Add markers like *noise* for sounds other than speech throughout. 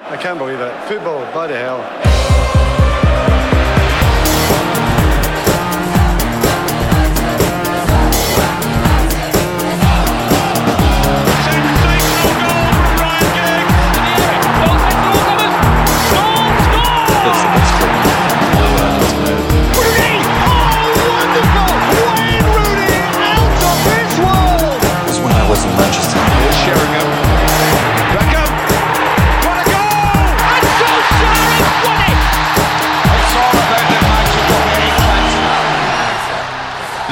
I can't believe it. Football, bloody hell. was when I was in Manchester. Sheringham.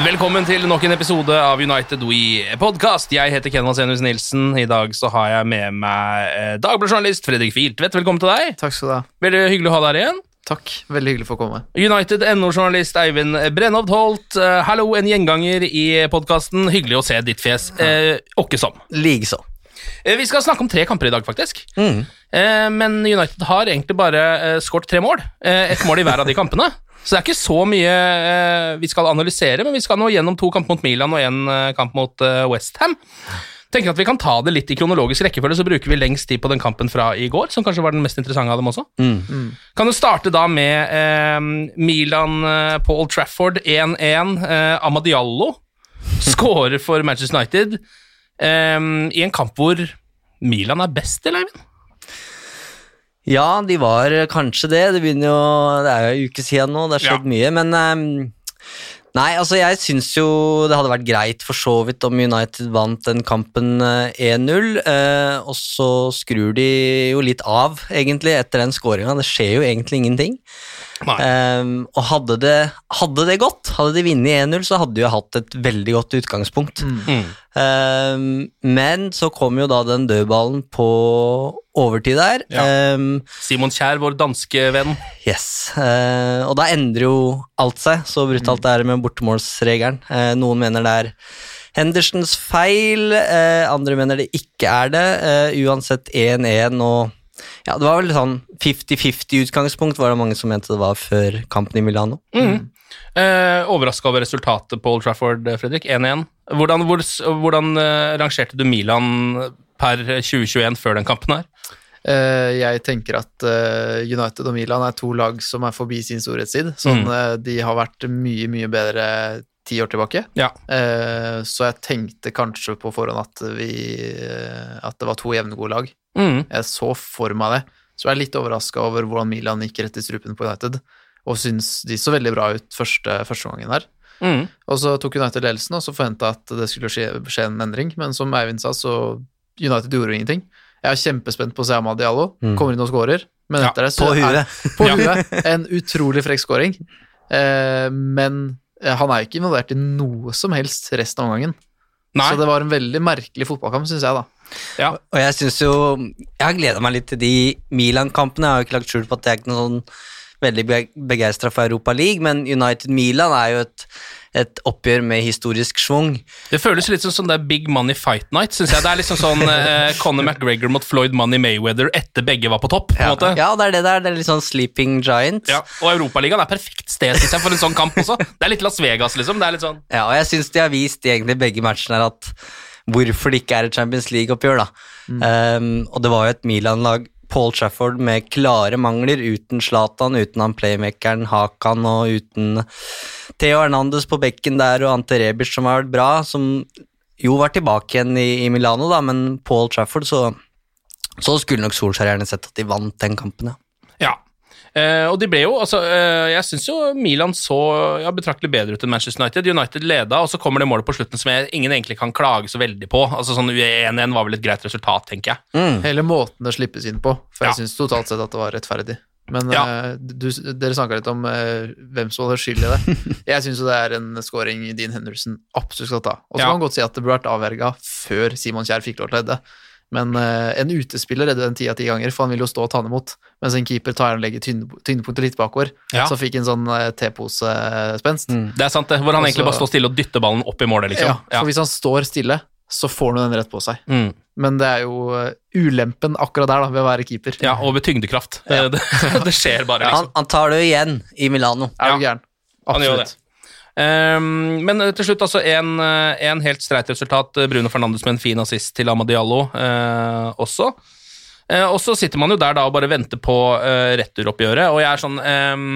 Velkommen til nok en episode av United We Podcast. Jeg heter Ken Vasenius Nilsen. I dag så har jeg med meg dagbladjournalist Fredrik Filtvedt. Velkommen til deg. Takk skal du ha. Veldig hyggelig å ha deg her igjen. Takk. Veldig hyggelig for å komme. United NO-journalist Eivind Brenhovd Holt. Eh, hallo, en gjenganger i podkasten. Hyggelig å se ditt fjes. Eh, Åkke som. Likeså. Eh, vi skal snakke om tre kamper i dag, faktisk. Mm. men United har egentlig bare eh, skåret tre mål. Eh, Ett mål i hver av de kampene. Så det er ikke så mye eh, vi skal analysere, men vi skal nå gjennom to kamper mot Milan og én eh, kamp mot eh, Westham. Tenker at Vi kan ta det litt i kronologisk rekkefølge, så bruker vi lengst tid på den kampen fra i går, som kanskje var den mest interessante av dem også. Kan jo starte da med eh, Milan eh, på Old Trafford 1-1. Eh, Amadiallo skårer for Manchester United eh, i en kamp hvor Milan er best, eller Eivind? Ja, de var kanskje det. Det jo Det er jo en uke siden nå, det har skjedd mye, men um, Nei, altså jeg syns jo det hadde vært greit for så vidt om United vant den kampen eh, 1-0, Uh, og så skrur de jo litt av, egentlig, etter den skåringa. Det skjer jo egentlig ingenting. Ehm, og hadde det, hadde det gått, hadde de vunnet 1-0, så hadde de jo hatt et veldig godt utgangspunkt. Mm. Um, men så kom jo da den dødballen på overtid der. Ja. Um, Simon Kjær, vår danske venn. yes. Uh, og da endrer jo alt seg. Så brutalt det er med bortemålsregelen. Uh, noen mener det er Hendersons feil, uh, andre mener det ikke er det. Eh, uansett 1-1 og ja, Det var vel sånn 50-50 utgangspunkt, var det mange som mente det var før kampen i Milano. Mm. Eh, Overraska over resultatet på Old Trafford, eh, Fredrik. 1-1. Hvordan, hvor, hvordan eh, rangerte du Milan per 2021 før den kampen her? Eh, jeg tenker at eh, United og Milan er to lag som er forbi sin storhetstid. Sånn, Mm. eh, de har vært mye, mye bedre ti år tilbake. Ja. Eh, så jeg tenkte kanskje på forhånd at, vi, at det var to jevngode lag. Mm. Jeg så for meg det. Så jeg er litt overraska over hvordan Milan gikk rett i strupen på United, og syns de så veldig bra ut første, første gangen der. Mm. Og så tok United ledelsen, og så forventa at det skulle skje, skje en endring, men som Eivind sa, så United gjorde jo ingenting. Jeg er kjempespent på å se Amad Diallo. Mm. Kommer inn og skårer, Men Ja, etter det så På er huet. på *laughs* huet en utrolig frekk skåring. Eh, men eh, han er jo ikke involvert i noe som helst resten av omgangen. Nei. Så det var en veldig merkelig fotballkamp, syns jeg, da. Ja. Og jeg synes jo Jeg har gleda meg litt til de Milan-kampene. Jeg har jo ikke lagt skjul på at jeg er ikke noen sånn veldig begeistra for Europa League, men United-Milan er jo et, et oppgjør med historisk schwung. Det føles litt som sånn er Big Money Fight Night, syns jeg. Det er liksom sånn eh, Conor McGregor mot Floyd Money Mayweather etter begge var på topp. på en måte. Ja, det er det der. Det er litt sånn Sleeping Giant. Ja, og Europaligaen er perfekt sted synes jeg, for en sånn kamp også. Det er litt Las Vegas, liksom. Det er litt sånn Ja, og jeg syns de har vist egentlig begge matchene her at hvorfor det ikke er et Champions League-oppgjør, da. Um, og det var jo et Milan-lag Paul Trafford med klare mangler, uten Zlatan, uten han playmakeren Hakan og uten Theo Hernandez på bekken der og Ante Rebic som har vært bra, som jo var tilbake igjen i, i Milano, da, men Paul Trafford så, så skulle nok Solskjær gjerne sett at de vant den kampen, ja. Ja. Eh, og de ble jo, altså, uh, Jeg syns jo Milan så ja, betraktelig bedre ut enn Manchester United. United leda, og så kommer det målet på slutten som jeg, ingen egentlig kan klage så veldig på. Altså sånn 1-1 var vel et greit resultat, tenker jeg. Mm. Hele måten det slippes inn på, for jeg Ja. syns totalt sett at det var rettferdig. Men Ja. uh, du, dere snakka litt om hvem som hadde skyld i det. *laughs* Jeg syns jo det er en scoring Dean Henderson absolutt skal ta. Og så Ja. kan man godt si at det burde vært avverga før Simon Kjær fikk lov til å redde. Men eh, en utespiller redder den ti av ti ganger, for han vil jo stå og ta den imot. Mens en keeper tar den og legger tyngde- tyngdepunktet litt bakover. Ja. Så fikk en sånn uh, Mm. Det er sant, det. Hvor han Også, egentlig bare står stille og dytter ballen opp i målet, liksom. Ja, for hvis han står stille, så får han den rett på seg. Mm. Men det er jo eh, ulempen akkurat der, da, ved å være keeper. Ja, og ved tyngdekraft. Det, *laughs* det, det skjer bare, liksom. han tar det jo igjen i Milano. Er du gæren? Han gjør det. Absolutt. Ehm, men eh, til slutt altså en, eh, en helt streit resultat. Bruno Fernandes med en fin assist til Amadiallo eh, også. Eh, og så sitter man jo der da og bare venter på eh, returoppgjøret, og jeg er sånn ehm,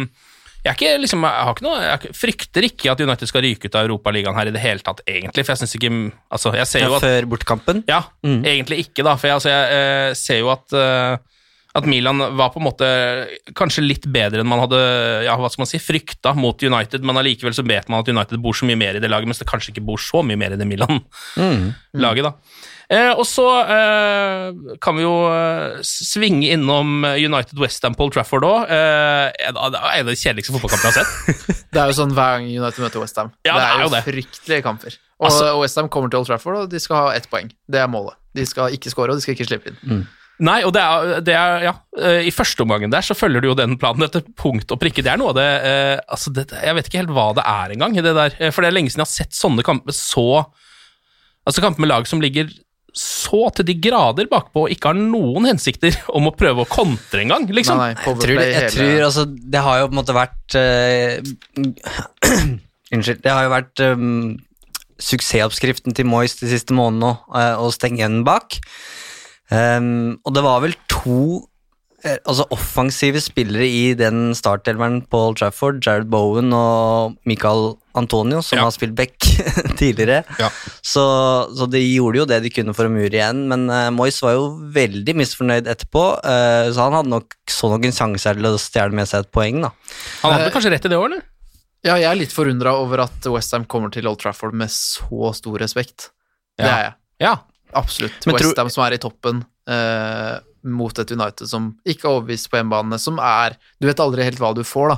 jeg, er ikke, liksom, jeg, har ikke noe, jeg er frykter ikke at United skal ryke ut av Europaligaen her i det hele tatt, egentlig. For jeg synes ikke altså, Jeg ser jo at Før bortkampen. Ja, egentlig ikke, da. For jeg, altså, jeg eh, ser jo at at Milan var på en måte kanskje litt bedre enn man hadde ja, hva skal man si, frykta mot United, men allikevel så vet man at United bor så mye mer i det laget, mens det kanskje ikke bor så mye mer i det Milan-laget. da. Eh, og så eh, kan vi jo eh, svinge innom United Westham Paul Trafford òg. Eh, det er en av de kjedeligste fotballkampene jeg har sett. *laughs* Det er jo sånn hver gang United møter Westham. Ja, det er det er jo det. fryktelige kamper. Og Altså- Westham kommer til Old Trafford, og de skal ha ett poeng. Det er målet. De skal ikke score, og de skal ikke slippe inn. Nei, og det er, det er ja, eh, I første omgangen der så følger du jo den planen etter punkt og prikke. Det er noe av det, eh, altså det Jeg vet ikke helt hva det er engang, det der. eh, For det er lenge siden jeg har sett sånne kamper så Altså kamper med lag som ligger så til de grader bakpå og ikke har noen hensikter *laughs* om å prøve å kontre engang, liksom. Nei, nei, Jeg tror, jeg hele tror altså Det har jo på en måte vært uh, *clears throat* Unnskyld. Det har jo vært um, suksessoppskriften til Moyes de siste månedene nå, eh, å stenge igjen bak. Um, og det var vel to eh, altså offensive spillere i den startelveren på Old Trafford, Jared Bowen og Michael Antonio, som Ja. har spilt back *laughs* tidligere. Ja. Så, så de gjorde jo det de kunne for å mure igjen, men uh, Moyes var jo veldig misfornøyd etterpå, Uh, så han hadde nok så nok en sjanse til å stjele med seg et poeng, da. Han hadde kanskje rett i det òg, eller? Ja, jeg er litt forundra over at Westham kommer til Old Trafford med så stor respekt. Det er jeg. Ja. Absolutt. Westham som er i toppen eh, mot et United som ikke er overbevist på hjemmebane, som er Du vet aldri helt hva du får, da.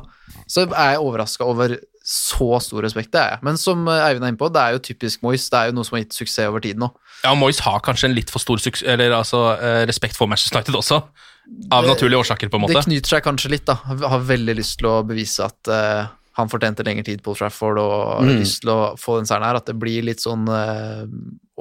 Så er jeg overraska over så stor respekt, det er jeg. Men som eh, Eivind er inne på, det er jo typisk Moyes. Det er jo noe som har gitt suksess over tid nå. Ja, Moyes har kanskje en litt for stor suksess, eller, altså, eh, respekt for Manchester United også, av naturlige årsaker, på en måte. Det knyter seg kanskje litt, da. Har har veldig lyst til å bevise at eh, han fortjente lengre tid på Trafford, og Mm. lyst til å få den seieren her. At det blir litt sånn eh,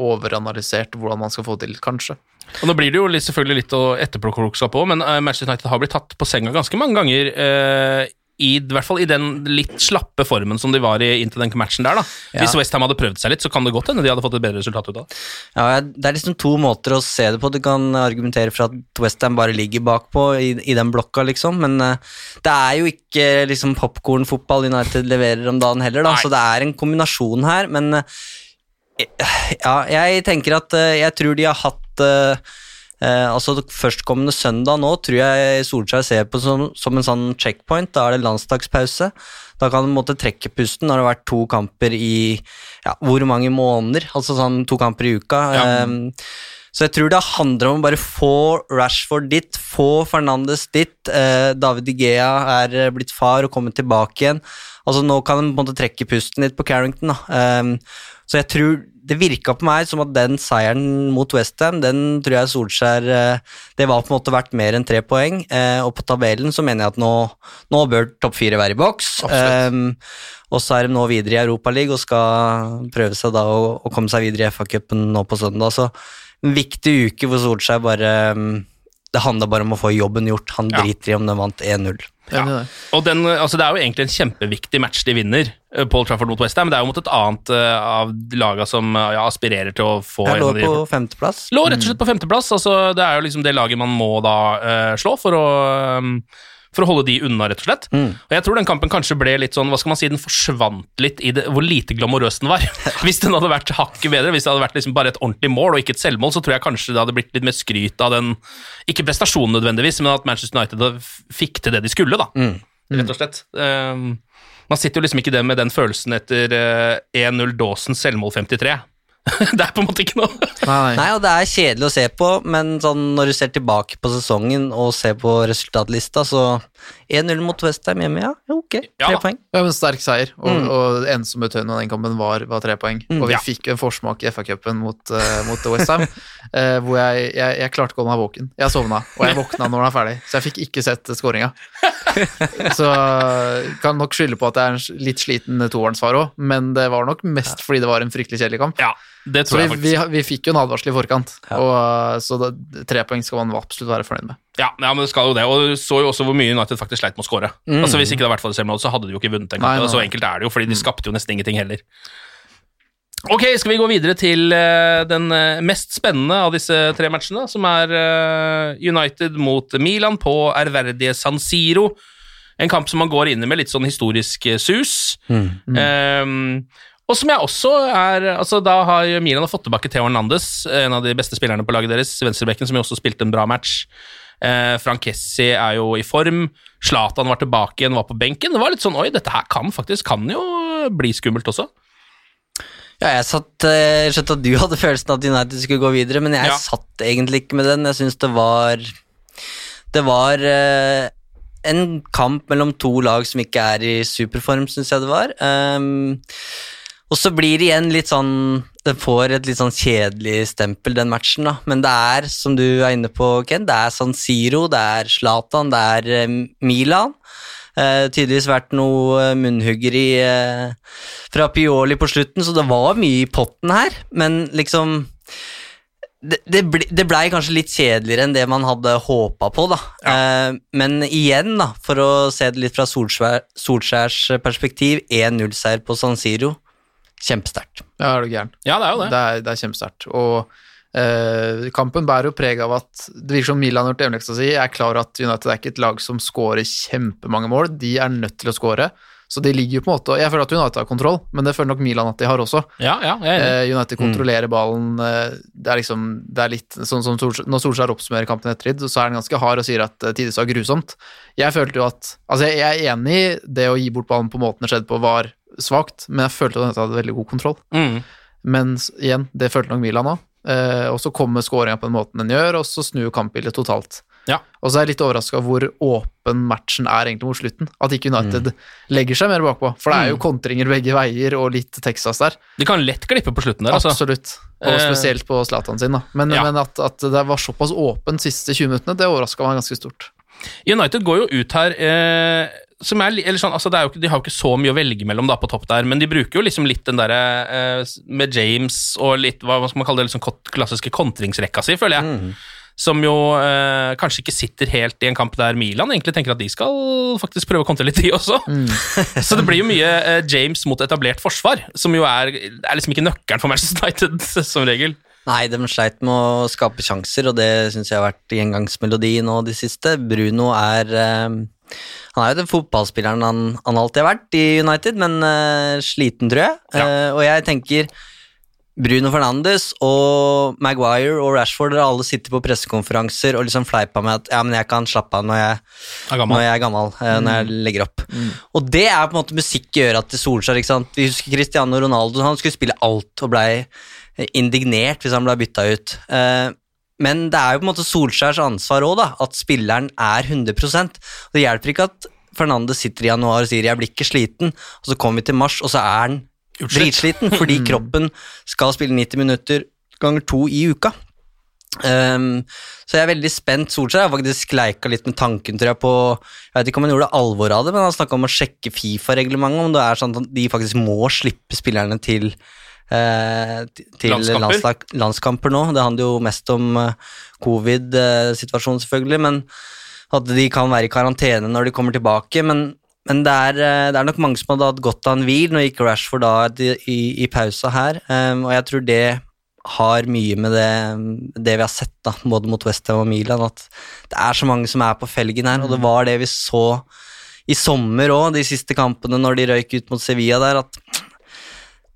overanalysert hvordan man skal få det til, kanskje. Og Nå blir det jo litt, selvfølgelig litt å etterpåklokskap òg, men eh, Manchester United har blitt tatt på senga ganske mange ganger. eh, i, I hvert fall i den litt slappe formen som de var i inntil den matchen der. da. Ja. Hvis Westham hadde prøvd seg litt, så kan det godt hende de hadde fått et bedre resultat ut av det. Ja, Det er liksom to måter å se det på. Du kan argumentere for at Westham bare ligger bakpå i, i den blokka, liksom, men uh, det er jo ikke liksom popkornfotball United leverer om dagen heller, da, Nei. så det er en kombinasjon her, men eh, ja, jeg tenker at eh, jeg tror de har hatt eh, eh, altså Førstkommende søndag nå tror jeg Solskjær ser på som, som en sånn checkpoint. Da er det landsdagspause. Da kan du måtte trekke pusten Da har det vært to kamper i ja, hvor mange måneder? Altså sånn to kamper i uka. Ja. Eh, så jeg tror det handler om å bare få Rashford dit, få Fernandes dit. Eh, David Igea er eh, blitt far og kommet tilbake igjen. Altså Nå kan på en måte trekke pusten litt på Carrington. Da. Ehm, så jeg tror det virka på meg som at den seieren mot Westham, den tror jeg Solskjær eh, Det var på en måte verdt mer enn tre poeng. eh, og på tabellen så mener jeg at nå, nå bør topp fire være i boks. Ehm, og så er de nå videre i Europaligaen og skal prøve seg da å, komme seg videre i FA-cupen nå på søndag. Så en viktig uke hvor Solskjær bare mm, Det handla bare om å få jobben gjort. Han Ja. driter i om de vant 1-0. Ja. Og den, altså Det er jo egentlig en kjempeviktig match de vinner, eh, Paul Trafford mot Westham, men det er jo mot et annet eh, av laga som eh, ja, aspirerer til å få Jeg en lå av de på femteplass. Lå rett og slett på femteplass. Altså, det er jo liksom det laget man må da uh, slå for å, um, for å holde de unna, rett og slett. Mm. Og jeg tror den kampen kanskje ble litt sånn, hva skal man si, den forsvant litt i det, hvor lite glamorøs den var. *laughs* hvis den hadde vært hakket bedre, hvis det hadde vært liksom bare et ordentlig mål og ikke et selvmål, så tror jeg kanskje det hadde blitt litt mer skryt av den, ikke prestasjonen nødvendigvis, men at Manchester United fikk til det de skulle, da. Mm. Rett og slett. Um, man sitter jo liksom ikke det med den følelsen etter uh, 1-0 Dawson selvmål 53. *laughs* det er på en måte ikke noe. Nei, og det er kjedelig å se på, men sånn når du ser tilbake på sesongen og ser på resultatlista, så 1-0 mot Westham hjemme, ja, ok, tre poeng. Ja, men sterk seier, og, Mm. og ensomme eneste som betød noe av den kampen, var, var tre poeng. Mm. og vi Ja. fikk en forsmak i FA-cupen mot, uh, mot Westham, uh, *laughs* hvor jeg, jeg, jeg klarte ikke å holde meg våken. Jeg sovna, og jeg våkna når den var ferdig, så jeg fikk ikke sett skåringa. *laughs* så kan nok skylde på at jeg er en litt sliten toårensfar òg, men det var nok mest fordi det var en fryktelig kjedelig kamp. Ja, det så tror vi, jeg vi, faktisk. vi fikk jo en advarsel i forkant, og, uh, så det, tre poeng skal man absolutt være fornøyd med. Ja, ja, men det skal jo det, og du så jo også hvor mye United faktisk sleit med å skåre. Mm. Altså, hvis ikke det hadde vært for det så hadde de jo ikke vunnet Nei, nei, Så enkelt er det jo, fordi de skapte jo nesten ingenting heller. Ok, skal vi gå videre til uh, den eh, mest spennende av disse tre matchene, som er uh, United mot Milan på ærverdige San Siro. En kamp som man går inn i med litt sånn historisk eh, sus. Ehm, og som jeg også er altså Da har Milan fått tilbake Theo Hernandez, en av de beste spillerne på laget deres, venstrebekken, som jo også spilte en bra match. Eh, Frankessi er jo i form. Zlatan var tilbake igjen, var på benken. Det var litt sånn Oi, dette her kan faktisk kan jo bli skummelt også. Ja, jeg satt eh, Jeg skjønte at du hadde følelsen at United skulle gå videre, men jeg Ja. satt egentlig ikke med den. Jeg syns det var Det var eh, en kamp mellom to lag som ikke er i superform, syns jeg det var. Ehm, og så blir det igjen litt sånn Det får et litt sånn kjedelig stempel, den matchen, da. Men det er, som du er inne på, Ken, det er San Siro, det er Zlatan, det er eh, Milan. Eh, tydeligvis vært noe eh, munnhuggeri eh, fra Pioli på slutten, så det var mye i potten her, men liksom det, det, ble, det blei kanskje litt kjedeligere enn det man hadde håpa på, da. Eh, men igjen, da, for å se det litt fra Solskjær, Solskjærs perspektiv, 1-0-seier på San Siro, kjempesterkt. Ja, er du gæren. Ja, det er jo det. Det er, det er kjempesterkt. Og eh, kampen bærer jo preg av at det virker som Milan har gjort evneleksa si. Jeg er klar over at United er ikke et lag som scorer kjempemange mål. De er nødt til å score. Så de ligger jo på en måte Jeg føler at United har kontroll, men det føler nok Milan at de har også. Ja, ja, jeg er enig. Eh, United kontrollerer ballen. eh, det er liksom Det er litt sånn som Solskjær, Når Solskjær oppsummerer kampen etter ridd, så er han ganske hard og sier at uh, tidvis var grusomt. Jeg følte jo at Altså, jeg, jeg er enig i det å gi bort ballen på måten det skjedde på, var svakt, men jeg følte at United hadde veldig god kontroll. Mm. Men igjen, det følte nok Milan òg. Eh, og så kommer skåringa på den måten den gjør, og så snur kampbildet totalt. Ja. Og så er jeg litt overraska hvor åpen matchen er egentlig mot slutten. At ikke United legger seg mer bakpå. For det er jo Mm. kontringer begge veier og litt Texas der. De kan lett klippe på slutten der, altså. Absolutt. Og Eh, spesielt på Zlatan sin, da. Men, ja. men at, at det var såpass åpent siste 20 minuttene, det overraska meg ganske stort. United går jo ut her eh, som er, eller sånn, altså det jo, De har jo ikke så mye å velge mellom da på topp der, men de bruker jo liksom litt den derre eh, med James og litt hva, skal man kalle det, liksom klassiske kontringsrekka si, føler jeg. Som jo eh, kanskje ikke sitter helt i en kamp der Milan egentlig tenker at de skal faktisk prøve å kontre litt, de også. *laughs* så det blir jo mye eh, James mot etablert forsvar, som jo er, er liksom ikke nøkkelen for Manchester United, *laughs* som regel. Nei, de sleit med å skape sjanser, og det syns jeg har vært gjengangsmelodi nå de siste. Bruno er eh, Han er jo den fotballspilleren han, han alltid har vært i United, men uh, sliten, tror jeg. Eh, og jeg tenker Bruno Fernandes og Maguire og Rashford har alle sittet på pressekonferanser og liksom fleipa med at ja, men jeg kan slappe av når jeg Er gammel. når jeg er gammel, mm. når jeg legger opp. Og det er på en måte musikk i øra til Solskjær. ikke sant? Vi husker Cristiano Ronaldo, han skulle spille alt og blei indignert hvis han ble bytta ut. Eh, Men det er jo på en måte Solskjærs ansvar òg, at spilleren er 100% Det hjelper ikke at Fernandes sitter i januar og sier 'jeg blir ikke sliten', og så kommer vi til mars, og så er han dritsliten fordi kroppen skal spille 90 minutter ganger to i uka. Um, så jeg er veldig spent. Solskjær har faktisk leika litt med tanken tror jeg, på Jeg vet ikke om han gjorde alvor av det, men han snakka om å sjekke Fifa-reglementet, om det er sånn at de faktisk må slippe spillerne til til Landskamper. landskamper nå. Det handler jo mest om eh, covid-situasjonen, selvfølgelig, men at de kan være i karantene når de kommer tilbake. Men, men det, er, eh, det er nok mange som hadde hatt godt av en hvil. Nå gikk Rashford da i, i, i pausa her, um, og jeg tror det har mye med det, det vi har sett, da, både mot Westham og Milan, at det er så mange som er på felgen her, og det var det vi så i sommer òg, de siste kampene når de røyk ut mot Sevilla der, at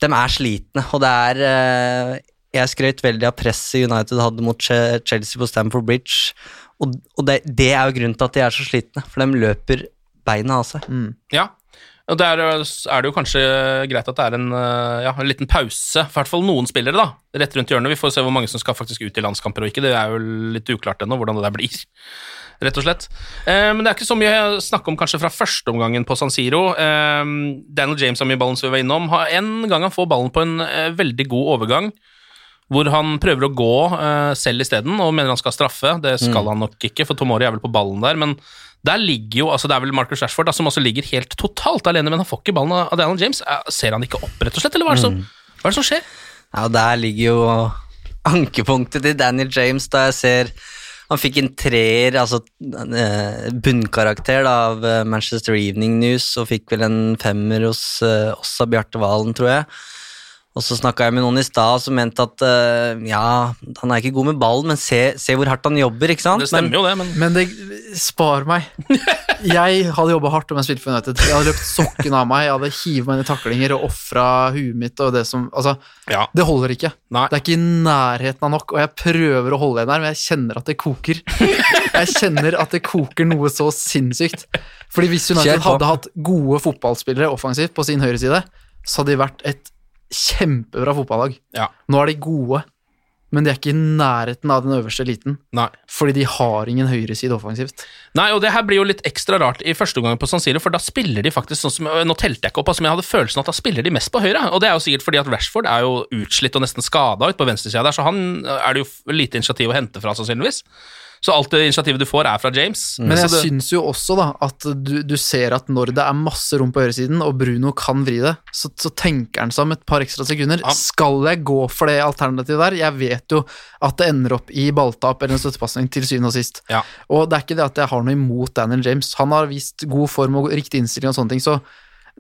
de er slitne, og det er eh, Jeg skrøt veldig av presset United hadde mot Chelsea på Stamford Bridge, og, og det, det er jo grunnen til at de er så slitne, for de løper beina av seg. Ja. Og der er det jo kanskje greit at det er en, ja, en liten pause, i hvert fall noen spillere, da, rett rundt hjørnet. Vi får se hvor mange som skal faktisk ut i landskamper og ikke. Det er jo litt uklart ennå hvordan det der blir, rett og slett. Eh, men det er ikke så mye å snakke om kanskje fra førsteomgangen på San Siro. Eh, Daniel James har mye ballen som vi var innom. Har En gang han får ballen på en eh, veldig god overgang, hvor han prøver å gå selv isteden og mener han skal straffe. Det skal han nok ikke, for Tomori er vel på ballen der, men der ligger jo, altså Det er vel Marcus Rashford da, som også ligger helt totalt alene, men han får ikke ballen av Daniel James. Ser han ikke opp, rett og slett, eller hva er det som, hva er det som skjer? Ja, der ligger jo ankepunktet til Daniel James, da jeg ser han fikk en treer, altså eh, bunnkarakter da, av eh, Manchester Evening News, og fikk vel en femmer hos uh, oss av Bjarte Valen, tror jeg. Og så snakka jeg med noen i stad som mente at uh, ja, han er ikke god med ballen, men se, se hvor hardt han jobber, ikke sant? Det stemmer jo det, men Men det spar meg. *laughs* Jeg hadde jobba hardt om jeg spilte for United. Jeg hadde løpt sokken av meg, jeg hadde hivet meg inn i taklinger og ofra huet mitt og det som Altså, ja. det holder ikke. Nei. Det er ikke i nærheten av nok, og jeg prøver å holde igjen her, men jeg kjenner at det koker. *laughs* Jeg kjenner at det koker noe så sinnssykt. Fordi hvis United hadde hatt gode fotballspillere offensivt på sin høyre side, så hadde de vært et kjempebra fotballag. Ja. Nå er de gode, men de er ikke i nærheten av den øverste eliten. Nei. Fordi de har ingen høyreside offensivt. Nei, og det her blir jo litt ekstra rart i første omgang på San Siro, for da spiller de faktisk sånn som Nå telte jeg ikke opp, altså, men jeg hadde følelsen at da spiller de mest på høyre. Og det er jo sikkert fordi at Rashford er jo utslitt og nesten skada ut på venstresida der, så han er det jo lite initiativ å hente fra, sannsynligvis. Så alt det initiativet du får, er fra James. Men jeg det, syns jo også da at du, du ser at når det er masse rom på høyresiden, og Bruno kan vri det, så, så tenker han seg om et par ekstra sekunder. Ja. Skal jeg gå for det alternativet der? Jeg vet jo at det ender opp i balltap eller en støttepasning til syvende og sist. Ja. Og det er ikke det at jeg har noe imot Daniel James. Han har vist god form og riktig innstilling og sånne ting, så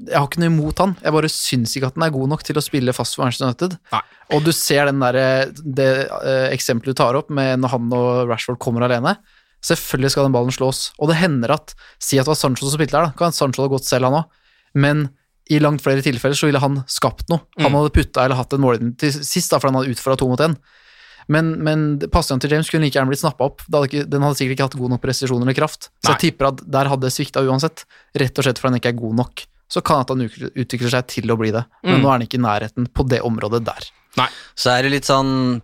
jeg har ikke noe imot han. Jeg bare syns ikke at han er god nok til å spille fast for Manchester United. Nei. Og du ser den der, det eh, eksempelet du tar opp med når han og Rashford kommer alene. Selvfølgelig skal den ballen slås. Og det hender at Si at det var Sancho som spilte der, da. Kan Sancho ha gått selv, han òg. Men i langt flere tilfeller så ville han skapt noe. Han Mm. hadde putta eller hatt en målgivning til sist, da, for han hadde utfordra to mot én. Men, men pasningen til James kunne like gjerne blitt snappa opp. Hadde ikke, den hadde sikkert ikke hatt god nok presisjon eller kraft. Så Nei. jeg tipper at der hadde det svikta uansett. Rett og slett fordi han ikke er god nok. Så kan at han utvikler- seg til å bli det, men Mm. nå er han ikke i nærheten på det området der. nei. Så er det litt sånn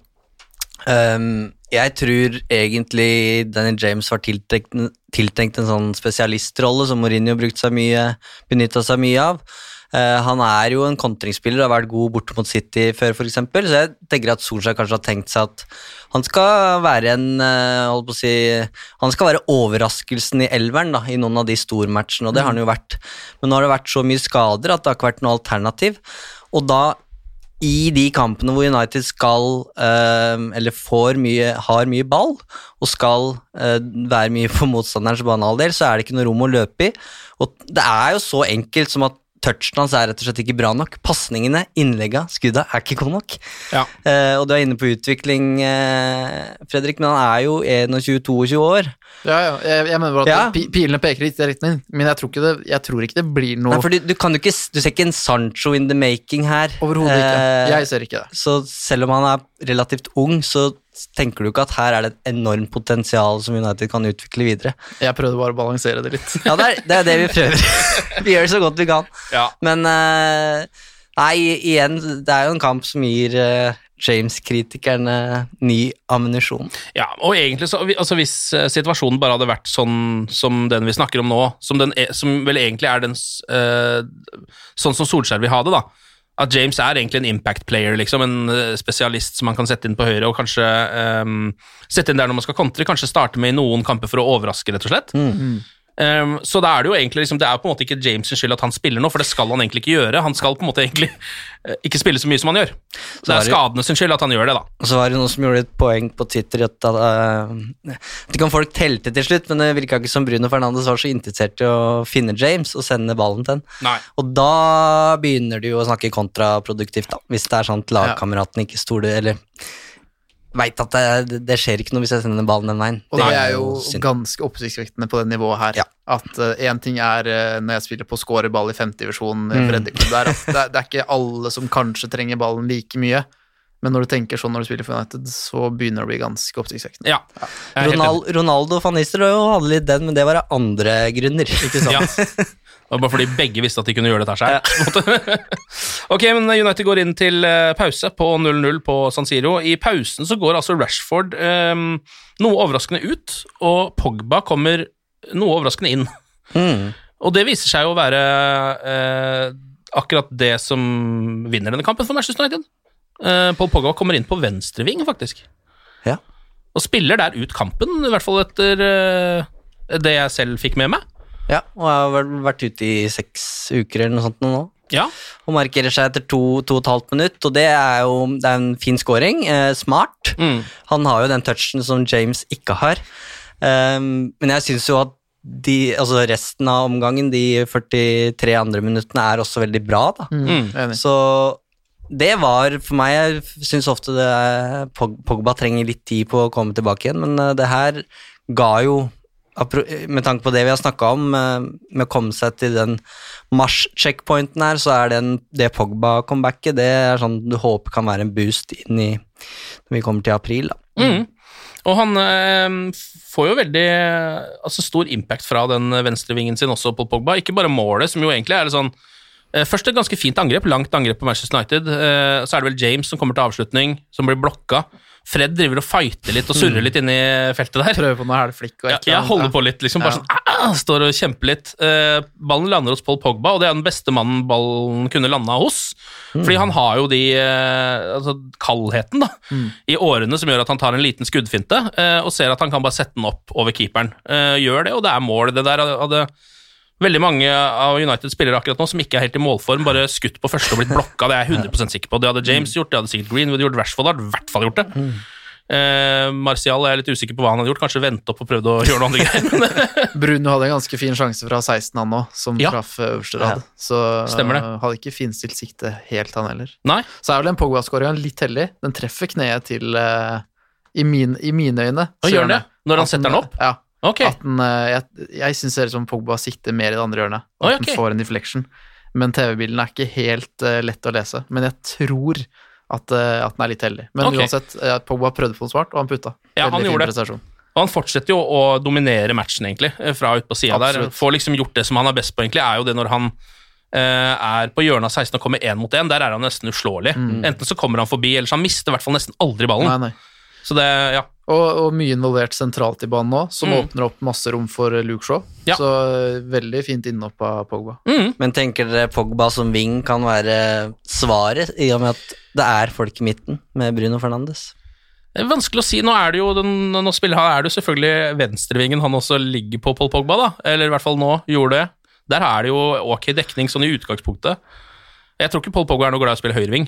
Um, Jeg tror egentlig Danny James var tiltenkt, tiltenkt en sånn spesialistrolle som Mourinho brukte seg mye, benytta seg mye av. Eh, han er jo en kontringsspiller, har vært god borte mot City før, f.eks. Så jeg tenker at Solskjær kanskje har tenkt seg at han skal være en eh, holdt på å si, Han skal være overraskelsen i elveren da, i noen av de stormatchene, og det har han jo vært. Men nå har det vært så mye skader at det har ikke vært noe alternativ. Og da i de kampene hvor United skal, eh, eller får mye, har mye ball, og skal være mye på motstanderens banehalvdel, så er det ikke noe rom å løpe i. Og det er jo så enkelt som at touchen hans er rett og slett ikke bra nok. Pasningene, innlegga, skudda er ikke gode nok. Ja. Uh, og du er inne på utvikling, uh, Fredrik, men han er jo 21-22 år. Ja, ja. Jeg, jeg mener bare at Ja. pilene peker i retning, men jeg tror det, jeg tror ikke det blir noe Nei, for du, du, kan ikke, du ser ikke en Sancho in the making her. Overhodet ikke. Eh, Jeg ser ikke det. Så selv om han er relativt ung, så tenker du ikke at her er det et enormt potensial som United kan utvikle videre. Jeg prøvde bare å balansere det litt. Ja, det er det, er det vi prøver. *laughs* vi gjør det så godt vi kan. Ja. Men eh, nei, igjen, det er jo en kamp som gir eh, James-kritikerne ny ammunisjon. Ja, og egentlig så, altså Hvis eh, situasjonen bare hadde vært sånn som den vi snakker om nå, som, den er, som vel egentlig er den sånn som Solskjær vil ha det, da. At James er egentlig en impact player, liksom, en eh, spesialist som man kan sette inn på høyre, og kanskje um, sette inn der når man skal kontre. Kanskje starte med i noen kamper for å overraske, rett og slett. Um, så da er det jo egentlig liksom, det er på en måte ikke James skyld at han spiller nå, for det skal han egentlig ikke gjøre. Han skal på en måte egentlig uh, ikke spille så mye som han gjør. Så det er skadene sin skyld at han gjør det, da. Og så var det noen som gjorde et poeng på Twitter at uh, Det kan folk telte til slutt, men det virka ikke som Bruno Fernandes var så interessert i å finne James og sende ballen til han. Og da begynner du jo å snakke kontraproduktivt, da. Hvis det er sånn at lagkameraten ikke stoler Eller veit at det, det skjer ikke noe hvis jeg sender ballen den veien. Og det er jo synd. ganske oppsiktsvekkende på det nivået her. Ja. At én ting er uh, når jeg spiller på scoreball i femtedivisjon Mm. mm. breddeklubben der, at det, er- det er ikke alle som kanskje trenger ballen like mye. Men når du tenker sånn når du spiller for United, så begynner det å bli ganske oppsiktsvekkende. Ja. Jeg er helt enig. Ronal, Ronaldo van Nistelrooy hadde litt den, men det var av andre grunner. *laughs* Ikke sant? Ja. Det var bare fordi begge visste at de kunne gjøre dette her Ja. *laughs* *laughs* ok, men United går inn til eh, pause på 0-0 på San Siro. I pausen så går altså Rashford um, noe overraskende ut, og Pogba kommer noe overraskende inn. Mm. Og det viser seg å være uh, akkurat det som vinner denne kampen for Manchester United. Eh, Paul Pogba kommer inn på venstreving, faktisk. Ja. Og spiller der ut kampen, i hvert fall etter uh, det jeg selv fikk med meg. Ja, og jeg har vel vært ute i seks uker eller noe sånt nå. Ja, Og markerer seg etter to, to og et halvt minutt, og det er jo det er en fin scoring. Eh, smart. Mm. Han har jo den touchen som James ikke har. Um, men jeg syns jo at de, altså resten av omgangen, de 43 andre minuttene, er også veldig bra, da. Mm. Mm. Så det var for meg Jeg syns ofte det er, Pogba trenger litt tid på å komme tilbake igjen, men eh, det her ga jo Med tanke på det vi har snakka om, eh, med å komme seg til den mars-checkpointen her, så er den, det Pogba-comebacket det er sånn du håper kan være en boost inn i når vi kommer til april. da. Mm. Og han øh, får jo veldig altså stor impact fra den venstrevingen sin også på Pogba. Ikke bare målet, som jo egentlig er det sånn Først et ganske fint angrep, langt angrep på Manchester United. Eh, så er det vel James som kommer til avslutning, som blir blokka. Fred driver og fighter litt og surrer litt inni feltet der. Prøver på noe hælflikk og Ja, jeg holder på litt, liksom. Bare Ja. sånn, ah, står og kjemper litt. Eh, ballen lander hos Paul Pogba, og det er den beste mannen ballen kunne landa hos. Fordi han har jo de eh, altså, kaldheten da, i årene som gjør at han tar en liten skuddfinte eh, og ser at han kan bare sette den opp over keeperen. Eh, gjør det, og det er mål. Det der hadde veldig mange av United-spillere akkurat nå som ikke er helt i målform, bare skutt på første og blitt blokka. Det er jeg 100 sikker på. Det hadde James gjort, det hadde sikkert Greenwood gjort, Rashford hadde i hvert fall gjort det. Eh, Martial er jeg litt usikker på hva han hadde gjort, kanskje vente opp og prøvd å gjøre noe andre greier. *laughs* Bruno hadde en ganske fin sjanse fra 16 han òg, som Ja. traff eh, øverste rad. Så eh, hadde ikke finstilt sikte helt, han heller. Nei, Så er vel den Pogba-skåringa litt heldig. Den treffer kneet til eh, i, min, I mine øyne. Så gjør den det? Når han setter den opp? Ja. Ok. At den, eh, jeg jeg syns det ser ut som Pogba sitter mer i det andre hjørnet. At Oi, ok. den får en deflection. Men TV-bilden er ikke helt uh, lett å lese. Men jeg tror at, uh, at den er litt heldig. Men okay. uansett, uh, Pogba prøvde på noe svart, og han putta. Ja, han fin gjorde det. Og han fortsetter jo å dominere matchen, egentlig, fra ut på sida der. Får liksom gjort det som han er best på, egentlig, er jo det når han er på hjørnet av 16 og kommer én mot én. Der er han nesten uslåelig. Enten så kommer han forbi, eller så han mister i hvert fall nesten aldri ballen. Mm. Nei, nei. Så det, ja. Og, og mye involvert sentralt i banen nå, som Mm. åpner opp masse rom for eh, Luke Shaw. Ja. Så eh, veldig fint innhopp av Pogba. Mm. Men tenker dere Pogba som wing kan være svaret, i og med at det er folk i midten med Bruno Fernandes? Det er vanskelig å si. Nå er det jo den, nå spiller han, er det jo selvfølgelig venstrevingen han også ligger på, Paul Pogba, da. Eller i hvert fall nå gjorde det. Der er det jo ok dekning sånn i utgangspunktet. Jeg tror ikke Paul Pogba er noe glad i å spille høyreving,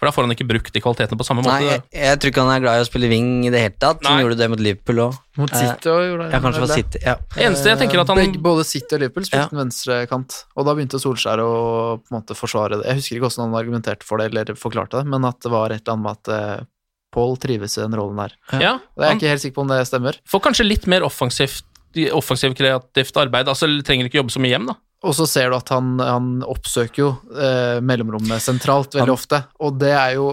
for da får han ikke brukt de kvalitetene på samme måte. Nei, jeg, jeg tror ikke han er glad i å spille wing i det hele tatt. Han Nei. gjorde det mot Liverpool òg. Mot City og gjorde Ja, kanskje det. City. Ja. Eneste jeg tenker at han Begge, både City og Liverpool spilte Ja. en venstrekant, og da begynte Solskjær å på en måte forsvare det. Jeg husker ikke hvordan han argumenterte for det, eller forklarte det, men at det var et eller annet med at eh, Paul trives i den rollen der. Ja, jeg er ikke helt sikker på om det stemmer. får kanskje litt mer offensivt offensivt kreativt arbeid. Altså trenger ikke jobbe så mye hjem, da. Og så ser du at han, han oppsøker jo eh, mellomrommet sentralt veldig Han- ofte, og det er jo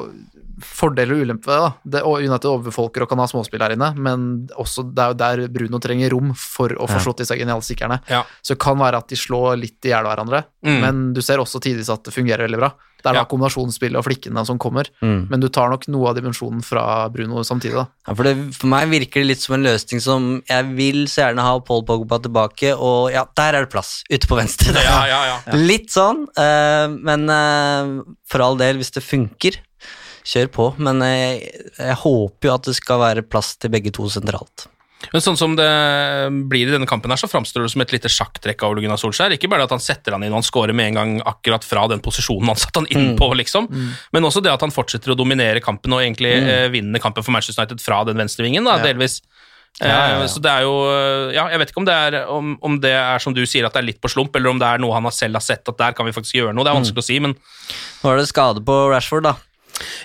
fordeler og ulemper ved det. da. Det, United overbefolker og kan ha småspill her inne, men også det er jo der Bruno trenger rom for å få Ja. slått disse geniale stikkerne. Ja. Så det kan være at de slår litt i hjel hverandre, Mm. men du ser også tidvis at det fungerer veldig bra. Det er Ja. da kombinasjonsspillet og flikkene som kommer, Mm. men du tar nok noe av dimensjonen fra Bruno samtidig. da. Ja, for, det, for meg virker det litt som en løsning som Jeg vil så gjerne ha Paul Pogba tilbake, og ja, der er det plass, ute på venstre. Ja, ja, ja. Litt sånn, eh, men eh, for all del, hvis det funker, kjør på. Men jeg, jeg håper jo at det skal være plass til begge to sentralt. Men sånn som det blir i denne kampen her, så framstår det som et lite sjakktrekk av Ole Gunnar Solskjær. Ikke bare at han setter han inn og han scorer med en gang akkurat fra den posisjonen han satte han inn på, liksom. Men også det at han fortsetter å dominere kampen og egentlig eh, vinner kampen for Manchester United fra den venstrevingen, da, delvis. Ja, ja, ja. Eh, Så det er jo eh, Ja, jeg vet ikke om det, er, om, om det er som du sier, at det er litt på slump, eller om det er noe han selv har sett at der kan vi faktisk gjøre noe. Det er vanskelig å si, men Nå er det skade på Rashford, da.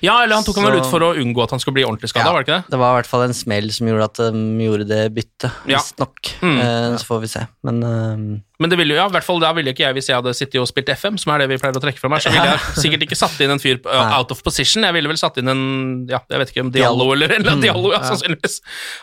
Ja, eller han tok ham vel ut for å unngå at han skulle bli ordentlig skada, var det ikke det? Det var i hvert fall en smell som gjorde at de gjorde det byttet, Ja. visstnok. Mm. Eh, så får vi se. Men eh, Men det ville jo, ja, i hvert fall da ville ikke jeg, hvis jeg hadde sittet og spilt FM, som er det vi pleier å trekke fra meg, så ville jeg sikkert ikke satt inn en fyr uh, out of position. Jeg ville vel satt inn en ja, jeg vet ikke om Diallo eller eller Diallo, ja, sannsynligvis.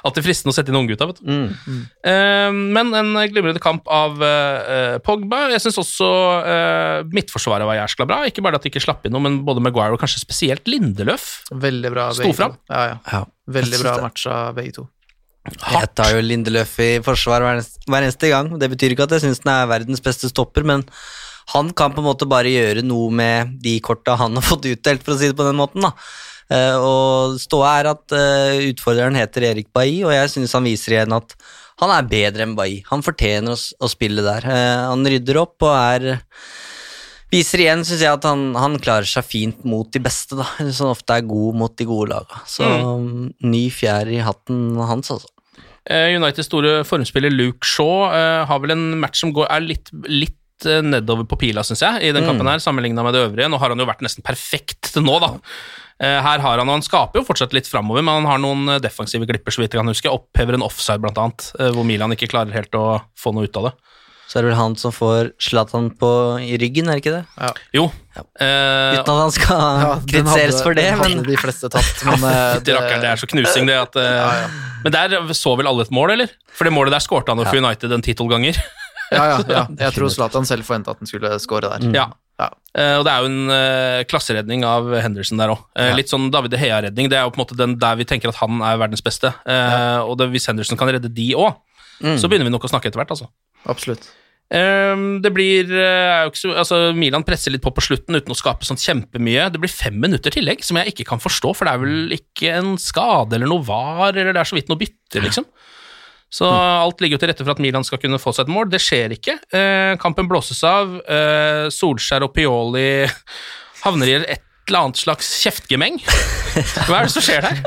Alltid fristende å sette inn unggutta, vet du. mm. Eh, men en glimrende kamp av uh, Pogba. Jeg syns også eh, midtforsvaret var jæskla bra. Ikke bare at de ikke slapp inn noe, men både Maguire og kanskje spesielt Lindeløf. Veldig bra Sto fram. Ja, ja. ja. Veldig bra synes matcha begge to. Jeg tar jo Lindeløf i forsvar hver eneste, hver eneste gang. Det betyr ikke at jeg syns han er verdens beste stopper, men han kan på en måte bare gjøre noe med de korta han har fått utdelt, for å si det på den måten. da. Eh, og ståa er at eh, utfordreren heter Erik Bailly, og jeg syns han viser igjen at han er bedre enn Bailly. Han fortjener å, å spille der. Eh, han rydder opp og er Viser igjen, syns jeg, at han, han klarer seg fint mot de beste, da. Som ofte er god mot de gode laga. Så ny fjær i hatten hans, altså. Eh, Uniteds store formspiller Luke Shaw eh, har vel en match som går, er litt, litt eh, nedover på pila, syns jeg, i den Mm. kampen her, sammenligna med det øvrige. Nå har han jo vært nesten perfekt til nå, da. Her har han, og han skaper jo fortsatt litt framover, men han har noen defensive glipper, så vidt jeg kan huske. Opphever en offside, blant annet, hvor Milan ikke klarer helt å få noe ut av det. Så er det vel han som får Zlatan på i ryggen, er det ikke det? Jo. Ja. Uten at han skal Ja, *laughs* kritiseres hadde- for det, men de fleste tatt, *laughs* men det, rakker, det er så knusing, det at eh, Men der så vel alle et mål, eller? For det målet der skårte han jo for United en tittel ganger. *laughs* Ja, ja, ja. Jeg tror Zlatan selv forventa at han skulle score der. Ja. Ja. Eh, og det er jo en eh, klasseredning av Henderson der òg. Ja. Litt sånn David De Hea-redning. Det er jo på en måte den der vi tenker at han er verdens beste. Eh, Og det, hvis Henderson kan redde de òg, Mm. så begynner vi nok å snakke etter hvert, altså. Absolutt. Ehm, det blir eh, altså Milan presser litt på på slutten uten å skape sånn kjempemye. Det blir fem minutter tillegg, som jeg ikke kan forstå, for det er vel ikke en skade eller noe var, eller det er så vidt noe bytte, liksom. Så alt ligger jo til rette for at Milan skal kunne få seg et mål. Det skjer ikke. Eh, kampen blåses av. Eh, Solskjær og Pioli *laughs* havner i et eller annet slags kjeftgemeng. Hva er det som skjer der?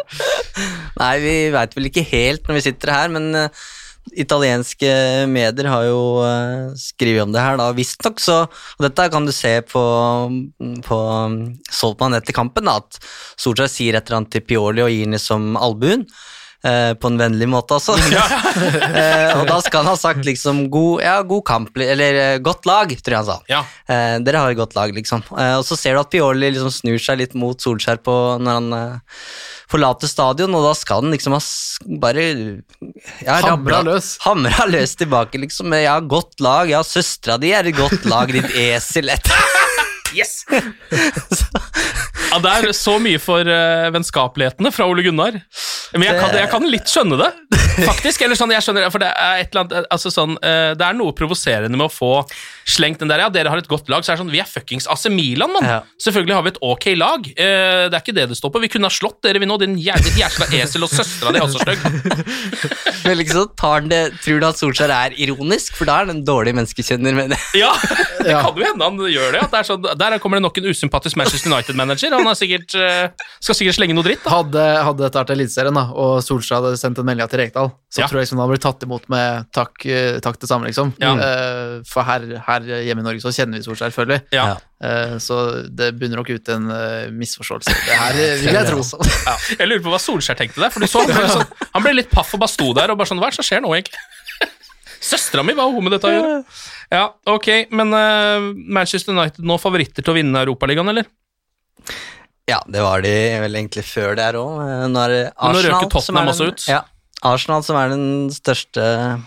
*laughs* Nei, vi veit vel ikke helt når vi sitter her, men eh, italienske medier har jo uh, skrevet om det her, da. Visstnok så Og dette kan du se på, på um, Soltmann etter kampen, da, at Solskjær sier et eller annet til Pioli og gir ham som albuen. eh, på en vennlig måte, altså. *laughs* *laughs* Eh, og da skal han ha sagt liksom god, ja, god kamp, eller eh, godt lag, tror jeg han sa. Ja. Eh, dere har et godt lag, liksom. Eh, og så ser du at Pioli liksom snur seg litt mot Solskjær på, når han forlater stadion, og da skal han liksom ha bare ja, Hamra rabla- løs. Hamra løs tilbake, liksom. Ja, godt lag. Ja, søstera di er et godt lag, ditt *laughs* esel. Yes! *laughs* ja, det er så mye for uh, vennskapelighetene fra Ole Gunnar. Men jeg kan, jeg kan litt skjønne det, faktisk. Eller sånn, jeg skjønner, for det er et eller annet altså sånn, eh, Det er noe provoserende med å få slengt den der Ja, dere har et godt lag, så er det sånn Vi er fuckings AC Milan, mann! Ja. Selvfølgelig har vi et ok lag. Eh, det er ikke det det står på. Vi kunne ha slått dere, vi nå, din jævla jævla esel, og søstera di er også stygg. *laughs* Men liksom tar han det, tror du at Solskjær er ironisk? For da er han en dårlig menneskekjenner, mener jeg. Ja, *laughs* det kan jo hende han gjør det. At det er sånn, der kommer det nok en usympatisk Manchester United-manager. Han er sikkert, eh, skal sikkert slenge noe dritt. Da. Hadde, hadde dette vært Eliteserien, og Solskjær hadde sendt en melding til Rekdal, så Ja. tror jeg liksom han hadde blitt tatt imot med takk, eh, takk det samme, liksom. Ja. Uh, for her, her hjemme i Norge så kjenner vi Solskjær, selvfølgelig. Ja. Uh, så det bunner nok ut en uh, misforståelse. Det her vil jeg tro. Ja. Jeg lurer på hva Solskjær tenkte der. For du så, han, ble litt sånn, han ble litt paff og bare sto der og bare sånn Hva er det som skjer nå, egentlig? *laughs* Søstera mi, hva har hun med dette å gjøre? Ja, ok, men Manchester United nå favoritter til å vinne Europaligaen, eller? Ja, det var de vel egentlig før det her òg. Nå er det Men nå Arsenal røker Tottenham som er den- også ut. Ja, Arsenal som er den største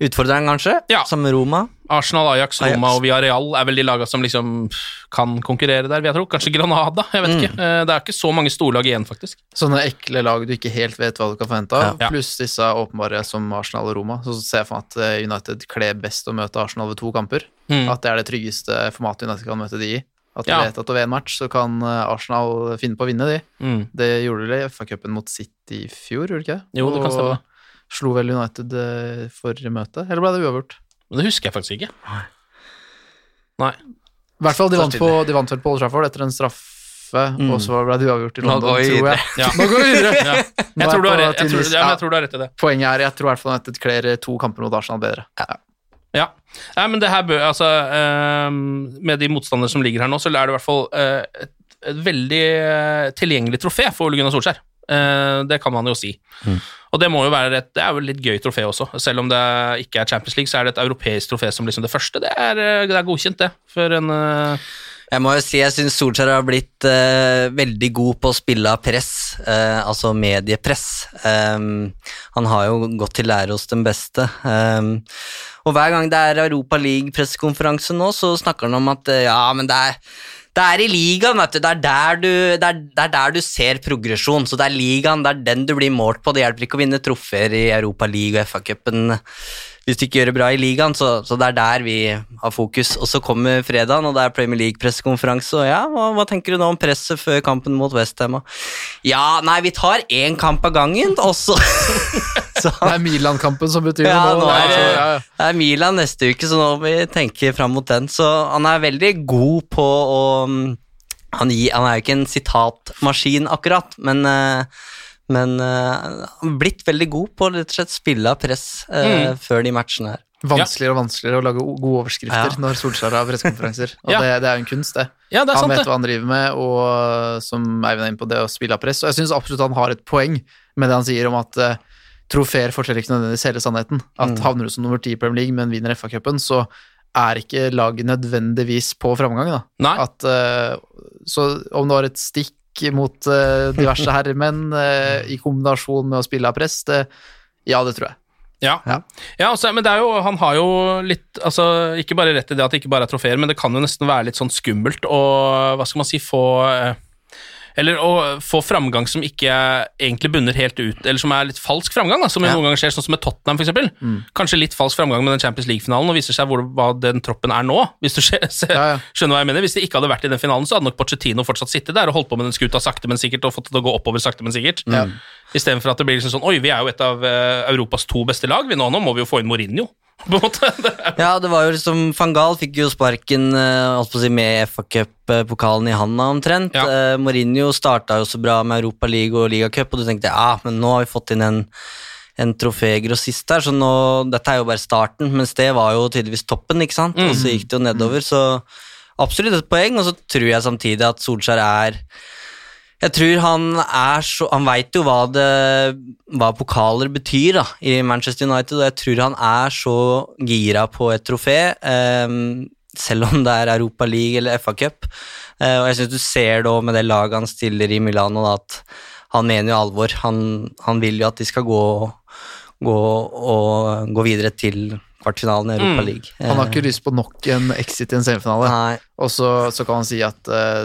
utfordreren, kanskje, Ja. som Roma. Arsenal, Ajax, Roma Ajax. og Villarreal er vel de laga som liksom kan konkurrere der, vil jeg tro. Kanskje Granada, jeg vet ikke. Eh, Det er ikke så mange storlag igjen, faktisk. Sånne ekle lag du ikke helt vet hva du kan forvente av, Ja. pluss disse åpenbare som Arsenal og Roma. Så ser jeg for meg at eh, United kler best å møte Arsenal ved to kamper. Mm. At det er det tryggeste formatet United kan møte de i. At de Ja. vet at over en match så kan eh, Arsenal finne på å vinne de. Mm. Det gjorde de i FA-cupen mot City i fjor, gjorde de ikke det? Jo, det kan Og. Slo vel United for forrige møte, eller ble det uavgjort? Men det husker jeg faktisk ikke. Nei. I hvert fall, de vant, på, de vant vel på Old Trafford etter en straffe, Mm. og så ble det uavgjort i London, tror jeg. Ja. Nå går vi videre! *laughs* Ja. Jeg tror, du har rett, jeg, tror, ja, ja. jeg tror du har rett i det. Poenget er, jeg tror i hvert fall United kler to kamper mot Arsenal bedre. Ja. Ja. Nei, men det her bør, altså, ehm, Med de motstandere som ligger her nå, så er det i hvert fall eh, et, et veldig eh, tilgjengelig trofé for Ole Gunnar Solskjær. Eh, det kan man jo si. Og det må jo være et, det er jo et litt gøy trofé også. Selv om det ikke er Champions League, så er det et europeisk trofé som liksom det første. Det er, det er godkjent, det. For en Jeg må jo si jeg syns Solskjær har blitt uh, veldig god på å spille av press, uh, altså mediepress. Um, han har jo gått til lære hos den beste. Um, og hver gang det er Europa League-pressekonferanse nå, så snakker han om at uh, ja, men det er det er i ligaen, vet du. Det er, der du, det, er, det er der du ser progresjon. Så det er ligaen, det er den du blir målt på. Det hjelper ikke å vinne trofeer i Europa League og FA-cupen hvis du ikke gjør det bra i ligaen, så, så det er der vi har fokus. Og så kommer fredagen, og det er Premier League-pressekonferanse, og ja, hva, hva tenker du nå om presset før kampen mot Westham? Ja, nei, vi tar én kamp av gangen, og så *laughs* Det er Milan-kampen som betyr ja, noe nå er det, altså, ja, ja. det er Milan neste uke, så nå må vi tenke fram mot den. Så han er veldig god på å mm, Han, gir, han er jo ikke en sitatmaskin, akkurat, men eh, men uh, blitt veldig god på å rett og slett spille av press eh, før de matchene her. Vanskeligere og vanskeligere å lage gode overskrifter Ja. når Solskjær har pressekonferanser. *laughs* Og Ja. det, det er jo en kunst, det. Ja, det er han sant, vet det. hva han driver med, og som Eivind er inne på, det å spille av press. Og jeg syns absolutt han har et poeng med det han sier om at uh, trofeer forteller ikke nødvendigvis hele sannheten. At Mm. havner du som nummer ti i Premier League, men vinner FA-cupen, så er ikke laget nødvendigvis på framgang, da. At, uh, så om det var et stikk mot uh, diverse herremenn uh, i kombinasjon med å spille av press, det, ja, det tror jeg. Ja, Ja. ja altså, men det er jo, han har jo litt altså, Ikke bare rett i det at det ikke bare er trofeer, men det kan jo nesten være litt sånn skummelt å Hva skal man si få eh, Eller å få framgang som ikke egentlig bunner helt ut, eller som er litt falsk framgang, da, som Ja. noen ganger skjer, sånn som med Tottenham, f.eks. Mm. Kanskje litt falsk framgang med den Champions League-finalen, og viser seg hvor, hva den troppen er nå. Hvis du *laughs* skjønner hva jeg mener. Hvis det ikke hadde vært i den finalen, så hadde nok Pochettino fortsatt sittet der og holdt på med den skuta sakte, men sikkert, og fått det til å gå oppover sakte, men sikkert. Ja. Istedenfor at det blir liksom sånn Oi, vi er jo et av eh, Europas to beste lag, vi nå, nå må vi jo få inn Mourinho. På en måte. Ja, det var jo liksom Van Gaal fikk jo sparken eh, si, med FA-cup-pokalen i handa omtrent. Ja. Eh, Mourinho starta jo så bra med Europa League og Ligacup, og du tenkte ja, men nå har vi fått inn en, en trofégrossist her, så nå, dette er jo bare starten, mens det var jo tydeligvis toppen, ikke sant? Og så gikk det jo nedover, så absolutt et poeng, og så tror jeg samtidig at Solskjær er jeg tror han er så Han veit jo hva, det, hva pokaler betyr da, i Manchester United, og jeg tror han er så gira på et trofé, eh, selv om det er Europa League eller FA-cup. Eh, og jeg syns du ser det òg med det laget han stiller i Milano, da, at han mener jo alvor. Han, han vil jo at de skal gå, gå, og, gå videre til kvartfinalen i Europa League. Han har ikke lyst på nok en exit i en semifinale. Nei. Og så, så kan han si at uh,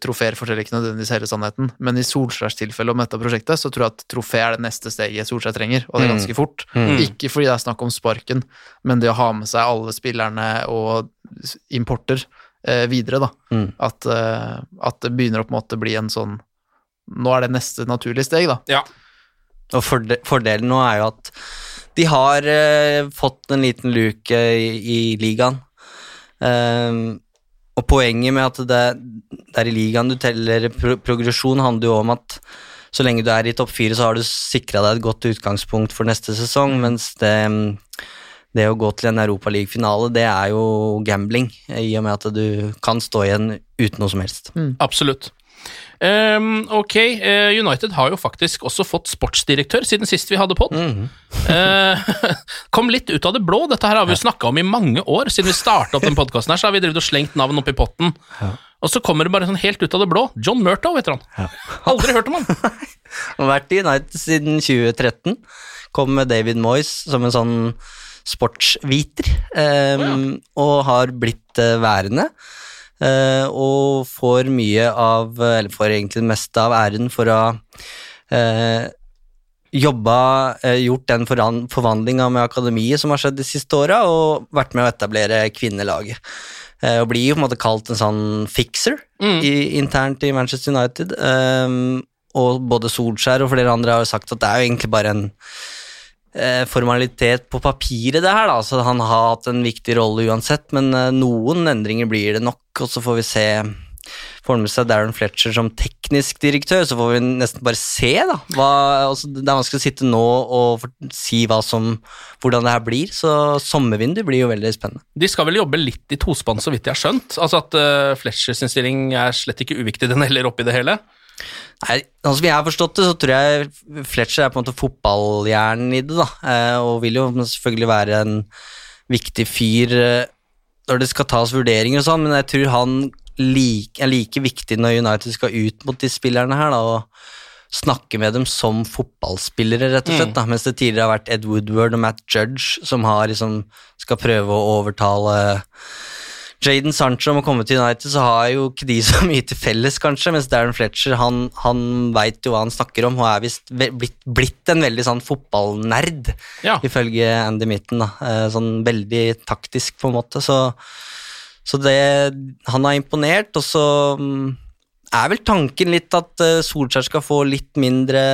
trofeer forteller ikke nødvendigvis hele sannheten, men i Solskjærs tilfelle om dette prosjektet, så tror jeg at trofé er det neste steget Solskjær trenger, og det er ganske fort. Ikke fordi det er snakk om sparken, men det å ha med seg alle spillerne og importer uh, videre, da. Mm. At, uh, at det begynner å på en måte bli en sånn Nå er det neste naturlige steg, da. Ja. Og forde, fordelen nå er jo at de har eh, fått en liten luke i, i ligaen. Ehm, og poenget med at det, det er i ligaen du teller pro progresjon, handler jo om at så lenge du er i topp fire, så har du sikra deg et godt utgangspunkt for neste sesong, mens det, det å gå til en Europaliga-finale, det er jo gambling, i og med at du kan stå igjen uten noe som helst. Absolutt. Ehm, ok, eh, United har jo faktisk også fått sportsdirektør siden sist vi hadde pod. Eh, *laughs* kom litt ut av det blå. Dette her har vi jo snakka om i mange år. Siden vi starta opp den podkasten her, så har vi drevet og slengt navn oppi potten. Og så kommer det bare sånn helt ut av det blå. John Murtow heter han. Aldri hørt om *laughs* han. Har vært i United siden 2013. Kom med David Moyes som en sånn sportsviter, ehm, og har blitt uh, værende. Eh, og får mye av, eller får egentlig det meste av æren for å ha eh, jobba, eh, gjort den forvandlinga med akademiet som har skjedd de siste åra, og vært med å etablere kvinnelaget. Eh, og blir jo på en måte kalt en sånn fixer i, internt i Manchester United. ehm, og både Solskjær og flere andre har jo sagt at det er jo egentlig bare en, formalitet på papiret, det her. da, så Han har hatt en viktig rolle uansett, men eh, noen endringer blir det nok, og så får vi se får med seg Darren Fletcher som teknisk direktør, så får vi nesten bare se, da. Hva, altså, det er vanskelig å sitte nå og si som, hvordan det her blir, så sommervinduet blir jo veldig spennende. De skal vel jobbe litt i tospann, så vidt jeg har skjønt. Altså At uh, Fletchers stilling er slett ikke uviktig, den heller oppi det hele. Nei, altså som jeg har forstått det, så tror jeg Fletcher er på en måte fotballhjernen i det, da. Eh, og vil jo selvfølgelig være en viktig fyr eh, når det skal tas vurderinger og sånn, men jeg tror han like, er like viktig når United skal ut mot de spillerne her, da, og snakke med dem som fotballspillere, rett og slett. Mm. Da. Mens det tidligere har vært Ed Woodward og Matt Judge som har, liksom, skal prøve å overtale Jaden Sancho om å komme til United, så har jo ikke de så *laughs* mye til felles, kanskje, mens Darren Fletcher han, han veit jo hva han snakker om, og er visst blitt, blitt en veldig sånn fotballnerd, Ja. ifølge Andy Mitten. da, Eh, Sånn veldig taktisk, på en måte. Så, så det Han har imponert, og så mm, er vel tanken litt at eh, Solskjær skal få litt mindre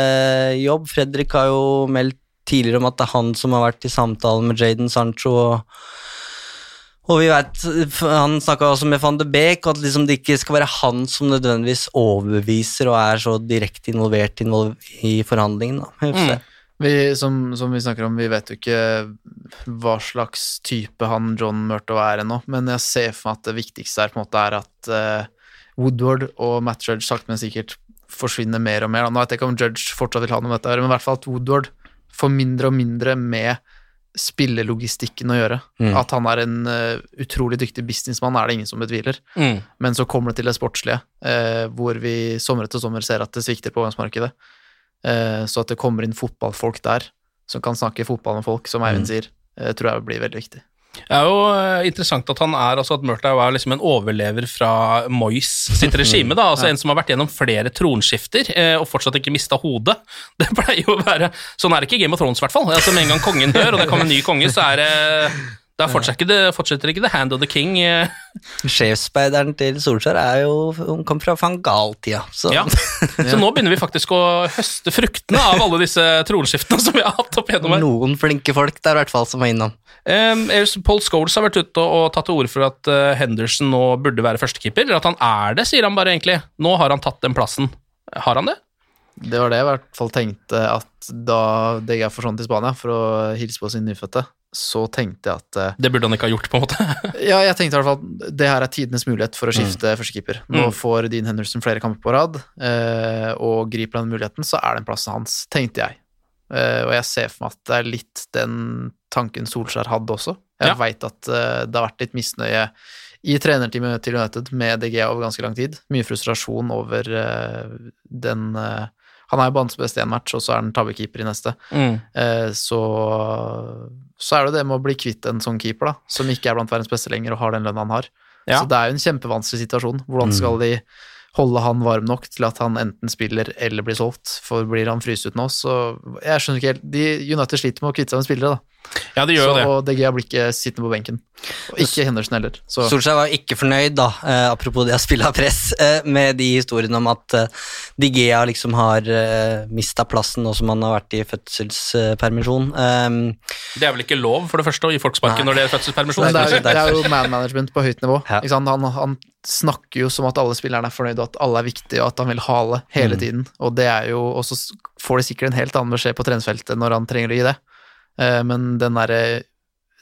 jobb. Fredrik har jo meldt tidligere om at det er han som har vært i samtale med Jaden Sancho. og og vi vet, Han snakka også med van de Beek, og at liksom det ikke skal være han som nødvendigvis overbeviser og er så direkte involvert i forhandlingen. Mm. Vi som, som vi snakker om, vi vet jo ikke hva slags type han John Murtow er ennå, men jeg ser for meg at det viktigste er, på en måte er at uh, Woodward og Matt Judge sakte, men sikkert forsvinner mer og mer. Nå vet jeg ikke om Judge fortsatt vil ha noe med dette, men i hvert fall at Woodward får mindre og mindre med spillelogistikken å gjøre. Mm. At han er en uh, utrolig dyktig businessmann, er det ingen som betviler. Mm. Men så kommer det til det sportslige, uh, hvor vi sommer etter sommer ser at det svikter på overgangsmarkedet. Uh, så at det kommer inn fotballfolk der, som kan snakke fotball med folk, som Eivind Mm. sier, eh, tror jeg blir veldig viktig. Det er jo eh, interessant at han er altså at Murtaugh er liksom en overlever fra Moyes sitt regime. da, altså Ja. En som har vært gjennom flere tronskifter eh, og fortsatt ikke mista hodet. *laughs* Det pleier jo å være Sånn er det ikke i Game of Thrones, i hvert fall. Altså, med en gang kongen dør, og det kommer en ny konge, så er det da fortsetter ikke, det, fortsetter ikke The Hand of the King. eh. *laughs* Sjefsspeideren til Solskjær er jo Hun kom fra van Gaal-tida. Så Ja. *laughs* Så nå begynner vi faktisk å høste fruktene av alle disse tronskiftene som vi har hatt opp igjennom her. noen flinke folk der, i hvert fall, som var innom. Um, Paul Scholes har vært ute og, og tatt til orde for at uh, Henderson nå burde være førstekeeper. Eller at han er det, sier han bare egentlig. Nå har han tatt den plassen. Har han det? Det var det jeg i hvert fall tenkte at da DG forsvant til Spania for å hilse på sin nyfødte, så tenkte jeg at eh, Det burde han ikke ha gjort, på en måte. *laughs* Ja, jeg tenkte i hvert fall at det her er tidenes mulighet for å skifte førstekeeper. Nå Mm. får Dean Henderson flere kamper på rad, eh, og griper han muligheten, så er den plassen hans, tenkte jeg. Eh, og jeg ser for meg at det er litt den tanken Solskjær hadde også. Jeg Ja. veit at det har vært litt misnøye i trenerteamet til United med DG over ganske lang tid. Mye frustrasjon over den Han er jo banens beste i én match, og så er han tabbekeeper i neste. Mm. Eh, så, så er det det med å bli kvitt en sånn keeper, da, som ikke er blant verdens beste lenger og har den lønna han har. Ja. Så det er jo en kjempevanskelig situasjon. Hvordan skal de holde han varm nok til at han enten spiller eller blir solgt? For blir han fryst ut nå, så Jeg skjønner ikke helt de, United sliter med å kvitte seg med spillere, da. Ja, det gjør så, jo det. Og DG blir ikke sittende på benken. Og ikke Henderson heller. Så Solskjær var ikke fornøyd, da, eh, apropos det å spille av press, eh, med de historiene om at eh, Digea liksom har eh, mista plassen nå som han har vært i fødselspermisjon. Um, Det er vel ikke lov, for det første, å gi folk sparken når det er fødselspermisjon? Det er, det er jo man management på høyt nivå. Ja. Ikke sant? Han, han snakker jo som at alle spillerne er fornøyde, og at alle er viktige, og at han vil ha alle hele Mm. tiden. Og det er jo Og så får de sikkert en helt annen beskjed på treningsfeltet når han trenger å gi det. Eh, men den derre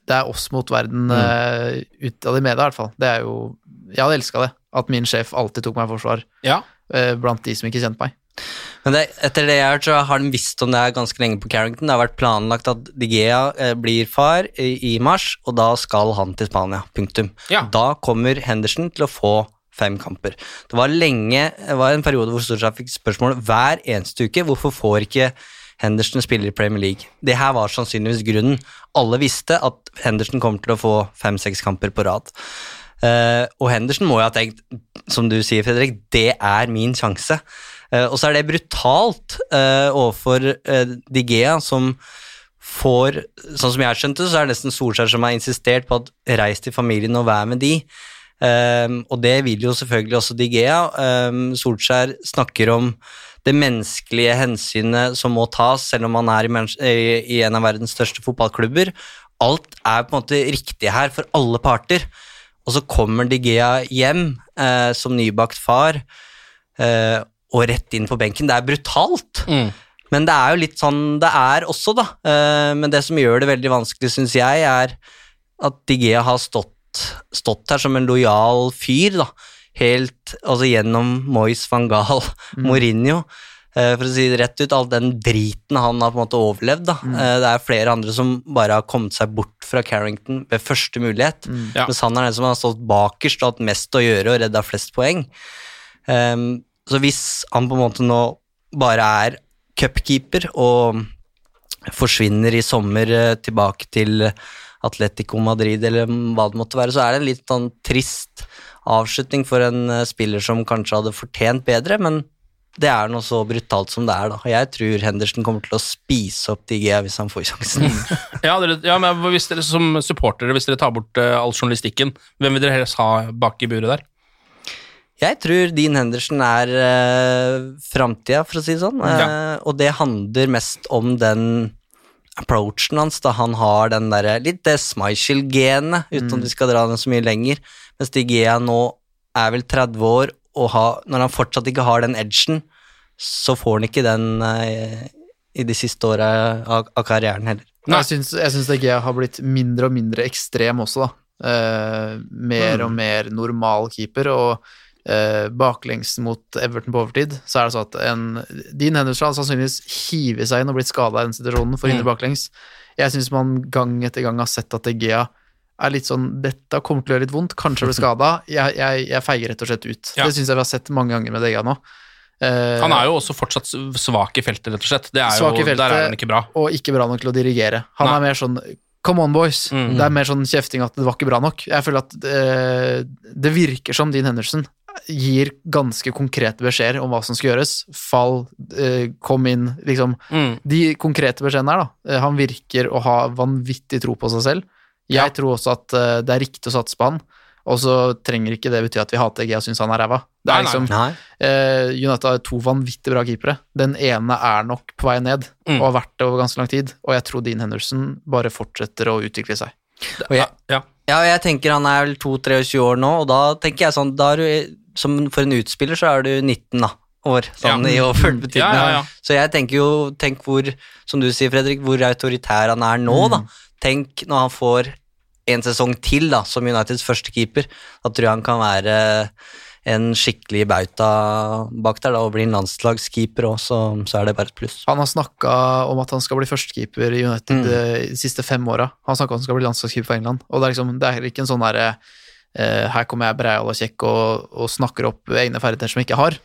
Det er oss mot verden Mm. eh, utad i media, i hvert fall. Det er jo Jeg hadde elska det. At min sjef alltid tok meg i forsvar Ja. eh, blant de som ikke kjente meg. Men det, etter det jeg har hørt, så har de visst om det her ganske lenge på Carrington. Det har vært planlagt at Digea eh, blir far i, i mars, og da skal han til Spania. Punktum. Ja. Da kommer Henderson til å få fem kamper. Det var lenge, det var en periode hvor Storstad fikk spørsmål hver eneste uke hvorfor får ikke Henderson spiller i Premier League. Det her var sannsynligvis grunnen. Alle visste at Henderson kommer til å få fem-seks kamper på rad. Eh, og Henderson må jo ha tenkt, som du sier, Fredrik, det er min sjanse. Eh, og så er det brutalt eh, overfor uh, Digea, som får Sånn som jeg skjønte så er det nesten Solskjær som har insistert på at reis til familien og vær med de. Um, og det vil jo selvfølgelig også Digea. Um, Solskjær snakker om det menneskelige hensynet som må tas, selv om man er i, i, en av verdens største fotballklubber. Alt er på en måte riktig her for alle parter. Og så kommer Digea hjem uh, som nybakt far, eh, og rett inn på benken. Det er brutalt. Mm. Men det er jo litt sånn det er også, da. Eh, men det som gjør det veldig vanskelig, syns jeg, er at Digea har stått, stått her som en lojal fyr, da. Helt altså gjennom Moyes, van Gaal, Mourinho. Eh, For å si det rett ut, all den driten han har på en måte overlevd. da. Mm. Det er flere andre som bare har kommet seg bort fra Carrington ved første mulighet. Ja. Mens han er den som har stått bakerst og hatt mest å gjøre og redda flest poeng. Ehm, så hvis han på en måte nå bare er cupkeeper og forsvinner i sommer eh, tilbake til Atletico Madrid eller hva det måtte være, så er det en litt sånn trist avslutning for en eh, spiller som kanskje hadde fortjent bedre, men det er noe så brutalt som det er, da. Jeg tror Henderson kommer til å spise opp De Gea hvis han får sjansen. *laughs* Ja, dere, ja, men hvis dere som supportere, hvis dere tar bort uh, all journalistikken, hvem vil dere helst ha bak i buret der? Jeg tror Dean Henderson er uh, framtida, for å si det sånn. Ja. Eh, og det handler mest om den approachen hans. da Han har den derre litt det Smichel-genet, uten at vi skal dra den så mye lenger. Mens De Gea nå er vel 30 år, og ha, når han fortsatt ikke har den edgen, så får han ikke den uh, i de siste åra av, av karrieren heller. Syns, jeg syns De Gea har blitt mindre og mindre ekstrem også, da. Uh, mer og mer normal keeper, og eh, baklengs mot Everton på overtid, så er det sånn at en Dean Henderson har sannsynligvis hivet seg inn og blitt skada i den situasjonen for å hindre Mm. baklengs. Jeg syns man gang etter gang har sett at Egea er litt sånn Dette kommer til å gjøre litt vondt, kanskje jeg blir *laughs* skada. Jeg, jeg, jeg feiger rett og slett ut. Ja. Det syns jeg vi har sett mange ganger med Egea nå. Eh, Han er jo også fortsatt svak i feltet, rett og slett. Det er jo, feltet. Der er han ikke bra. og ikke bra nok til å dirigere. Han Nei. er mer sånn Come on, boys. Mm. Det er mer sånn kjefting at det var ikke bra nok. Jeg føler at eh, det virker som Dean Henderson gir ganske konkrete beskjeder om hva som skal gjøres. Fall, eh, kom inn, liksom. Mm. De konkrete beskjedene her, da. Eh, han virker å ha vanvittig tro på seg selv. Jeg Ja. tror også at eh, det er riktig å satse på han, og så trenger ikke det bety at vi hater Egea og syns han er ræva. Det er liksom Nei. Eh, United har to vanvittig bra keepere. Den ene er nok på vei ned, Mm. og har vært det over ganske lang tid. Og jeg tror Dean Henderson bare fortsetter å utvikle seg. Og jeg, Ja. Ja, og jeg tenker han er vel 22-23 år nå, og da tenker jeg sånn da du, som For en utspiller så er du 19 da, år, sånn Ja. i overført betydning. Ja, ja. Så jeg tenker jo, tenk hvor, som du sier Fredrik, hvor autoritær han er nå, da. Tenk når han får en sesong til da, som Uniteds første keeper, da tror jeg han kan være en skikkelig bauta bak der da, og bli en landslagskeeper også, så, så er det bare et pluss. Han har snakka om at han skal bli førstekeeper i United Mm. eh, de siste fem åra. Han snakka om at han skal bli landslagskeeper for England. Og det er liksom, det er ikke en sånn derre eh, Her kommer jeg breial og kjekk og, og snakker opp egne ferdigheter som jeg ikke har.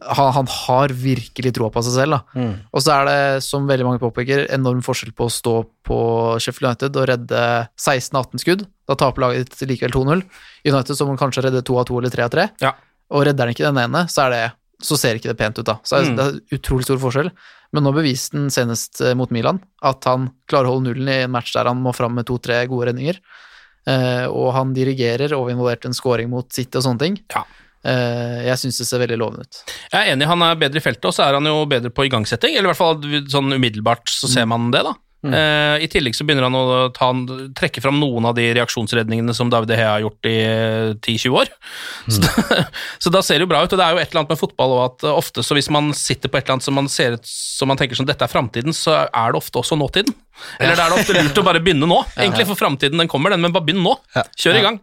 Han, han har virkelig troa på seg selv, da. Mm. Og så er det, som veldig mange påpeker, enorm forskjell på å stå på Sheffield United og redde 16-18 skudd. Da taper laget ditt likevel 2-0. United så må kanskje redde 2 av 2 eller 3 av 3. Ja. Og redder han ikke den ene, så, er det, så ser ikke det pent ut, da. Så Mm. det er utrolig stor forskjell. Men nå beviste han senest eh, mot Milan at han klarer å holde nullen i en match der han må fram med to-tre gode redninger. Eh, og han dirigerer og involvert en scoring mot City og sånne ting. Ja. Eh, jeg syns det ser veldig lovende ut. Jeg er enig, han er bedre i feltet, og så er han jo bedre på igangsetting. Eller i hvert fall sånn umiddelbart så ser man det, da. Eh, I tillegg så begynner han å ta, trekke fram noen av de reaksjonsredningene som David Hea har gjort i eh, 10-20 år. Så, da, *laughs* så da ser det jo bra ut. Og det er jo et eller annet med fotball òg at eh, ofte så hvis man sitter på et eller annet som man ser som man tenker som dette er framtiden, så er det ofte også nåtiden. Eller da er det ofte lurt å bare begynne nå, *laughs* egentlig, for framtiden den kommer, den, men bare begynn nå. Kjør i gang.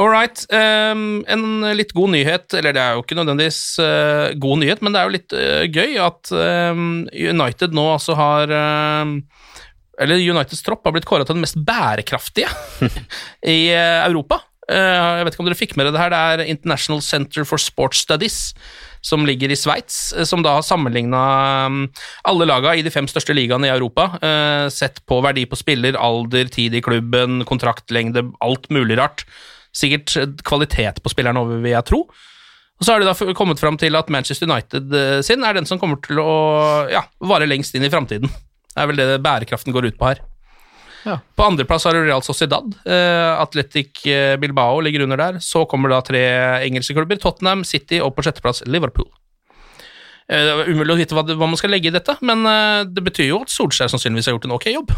All right. Um, en litt god nyhet, eller det er jo ikke nødvendigvis uh, god nyhet, men det er jo litt uh, gøy at um, United nå altså har ehm, Eller Uniteds tropp har blitt kåra til den mest bærekraftige *laughs* i uh, Europa. Eh, jeg vet ikke om dere fikk med dere det her, det er International Center for Sports Studies, som ligger i Sveits, eh, som da har sammenligna alle laga i de fem største ligaene i Europa, eh, sett på verdi på spiller, alder, tid i klubben, kontraktlengde, alt mulig rart. Sikkert eh, kvalitet på spilleren over, vil jeg tro. Og så har de da kommet fram til at Manchester United eh, sin er den som kommer til å ja, vare lengst inn i framtiden. Det er vel det bærekraften går ut på her. Ja. På andreplass har du Real Sociedad. Uh, Atletic eh, Bilbao ligger under der. Så kommer da tre engelske klubber, Tottenham, City og på sjetteplass Liverpool. Uh, Det er umulig å vite hva, hva man skal legge i dette, men uh, det betyr jo at Solskjær sannsynligvis har gjort en ok jobb.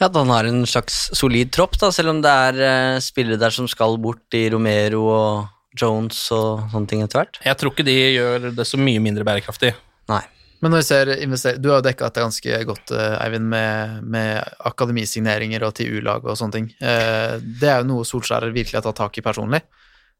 Ja, at han har en slags solid tropp, da, selv om det er eh, spillere der som skal bort i Romero og Jones og sånne ting etter hvert. Jeg tror ikke de gjør det så mye mindre bærekraftig. Nei. Men når vi ser invester Du har jo dekka dette ganske godt, eh, Eivind, med, med akademisigneringer og til U-lag og sånne ting. Eh, Det er jo noe Solskjær virkelig har tatt tak i personlig.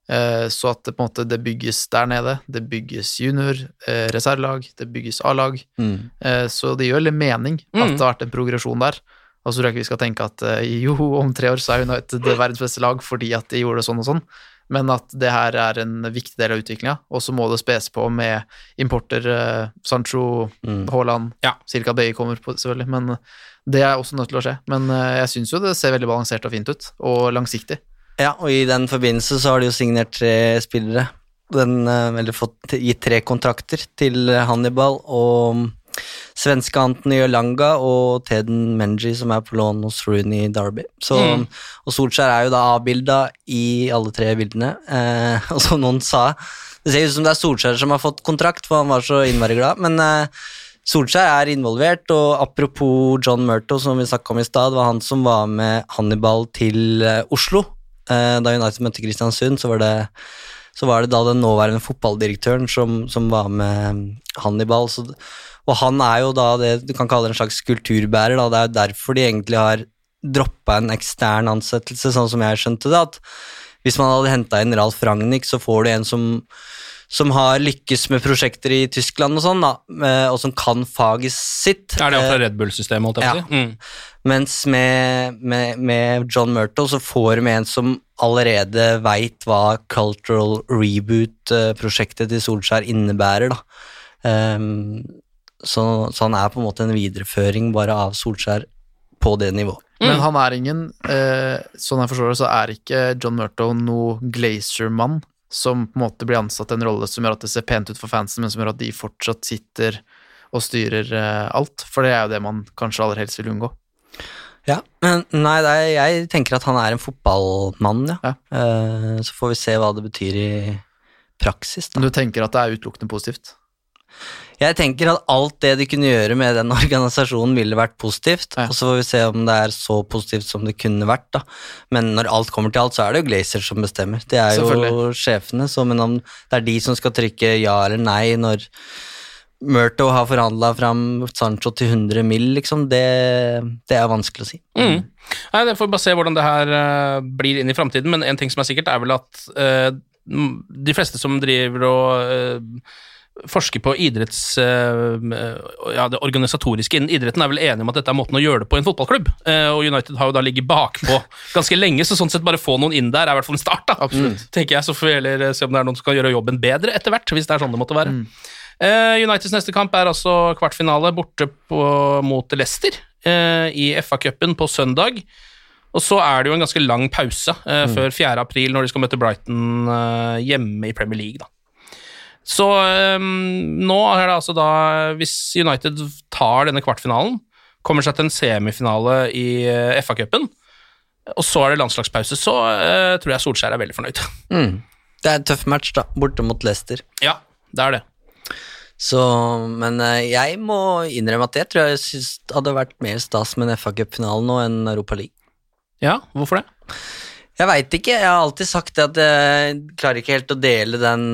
Eh, Så at det på en måte det bygges der nede. Det bygges junior, eh, reservelag, det bygges A-lag. Mm. Eh, Så det gjør litt mening at Mm. det har vært en progresjon der. Og så tror jeg ikke vi skal tenke at eh, jo, om tre år så er United verdens beste lag fordi at de gjorde det sånn og sånn, men at det her er en viktig del av utviklinga, og så må det spes på med importer, eh, Sancho, Mm. Haaland, Ja. Cirka Bøye kommer på, selvfølgelig, men det er også nødt til å skje. Men eh, jeg syns jo det ser veldig balansert og fint ut, og langsiktig. Ja, og i den forbindelse så har de jo signert tre spillere. Den, eh, eller fått gitt tre kontrakter til Hannibal og svenske Anthony Olanga og Teden Menji, som er på lån hos Rooney Derby. Så, Mm. Og Solskjær er jo da avbilda i alle tre bildene, eh, *laughs* og som noen sa Det ser ut som det er Solskjær som har fått kontrakt, for han var så innmari glad, men eh, Solskjær er involvert, og apropos John Murto, som vi snakka om i stad, det var han som var med Hannibal til eh, Oslo. Eh, da United møtte Kristiansund, så var det, så var det da den nåværende fotballdirektøren som, som var med Hannibal. Så, og han er jo da det du kan kalle en slags kulturbærer, da. det er jo derfor de egentlig har droppa en ekstern ansettelse, sånn som jeg skjønte det. at hvis man hadde henta inn Ralf Ragnhild, så får du en som som har lykkes med prosjekter i Tyskland og sånn, da, eh, og som kan faget sitt. Er det fra Eh, Red Bull-systemet, holdt jeg på å ja. si? Mm. mens med, med, med John Murtle så får vi en som allerede veit hva cultural reboot-prosjektet til Solskjær innebærer, da. Ehm, så, så han er på en måte en videreføring bare av Solskjær på det nivået. Men han er ingen eh, Sånn jeg forstår det, så er ikke John Murto noe Glazer-mann som på en måte blir ansatt i en rolle som gjør at det ser pent ut for fansen, men som gjør at de fortsatt sitter og styrer eh, alt. For det er jo det man kanskje aller helst vil unngå. Ja, men nei, det er, jeg tenker at han er en fotballmann, ja. Ja. Eh, så får vi se hva det betyr i praksis. Da. Men du tenker at det er utelukkende positivt? Jeg tenker at alt det de kunne gjøre med den *laughs* organisasjonen, ville vært positivt. Ja. Og så får vi se om det er så positivt som det kunne vært. da. Men når alt kommer til alt, så er det jo Glazer som bestemmer. Det er jo sjefene, så men om det er de som skal trykke ja eller nei når Murto har forhandla fram Sancho til 100 mill., liksom, det, det er vanskelig å si. Mm. Nei, det får vi bare se hvordan det her eh, blir inn i framtiden, men en ting som er sikkert, er vel at uh, de fleste som driver og eh, forsker på idretts... eh, ja, det organisatoriske innen idretten, er vel enige om at dette er måten å gjøre det på i en fotballklubb. Eh, og United har jo da ligget bakpå ganske lenge, så sånn sett bare få noen inn der er i hvert fall en start, da. Absolutt. *laughs* Tenker jeg, så får vi heller se om det er noen som kan gjøre jobben bedre etter hvert, hvis det er sånn det måtte være. Mm. Uniteds neste kamp er altså kvartfinale borte på, mot Leicester eh, i FA-cupen på søndag. Og så er det jo en ganske lang pause eh, før 4. april, når de skal møte Brighton eh, hjemme i Premier League. da. Så um, nå er det altså da Hvis United tar denne kvartfinalen, kommer seg til en semifinale i eh, FA-cupen, og så er det landslagspause, så uh, tror jeg Solskjær er veldig fornøyd. *laughs* Mm. Det er en tøff match, da, borte mot Leicester. ja, det er det. Så, men eh, jeg må innrømme at jeg tror jeg synes det hadde vært mer stas med en FA-cupfinale nå enn Europa League. Ja, hvorfor det? Jeg veit ikke, jeg har alltid sagt det at jeg klarer ikke helt å dele den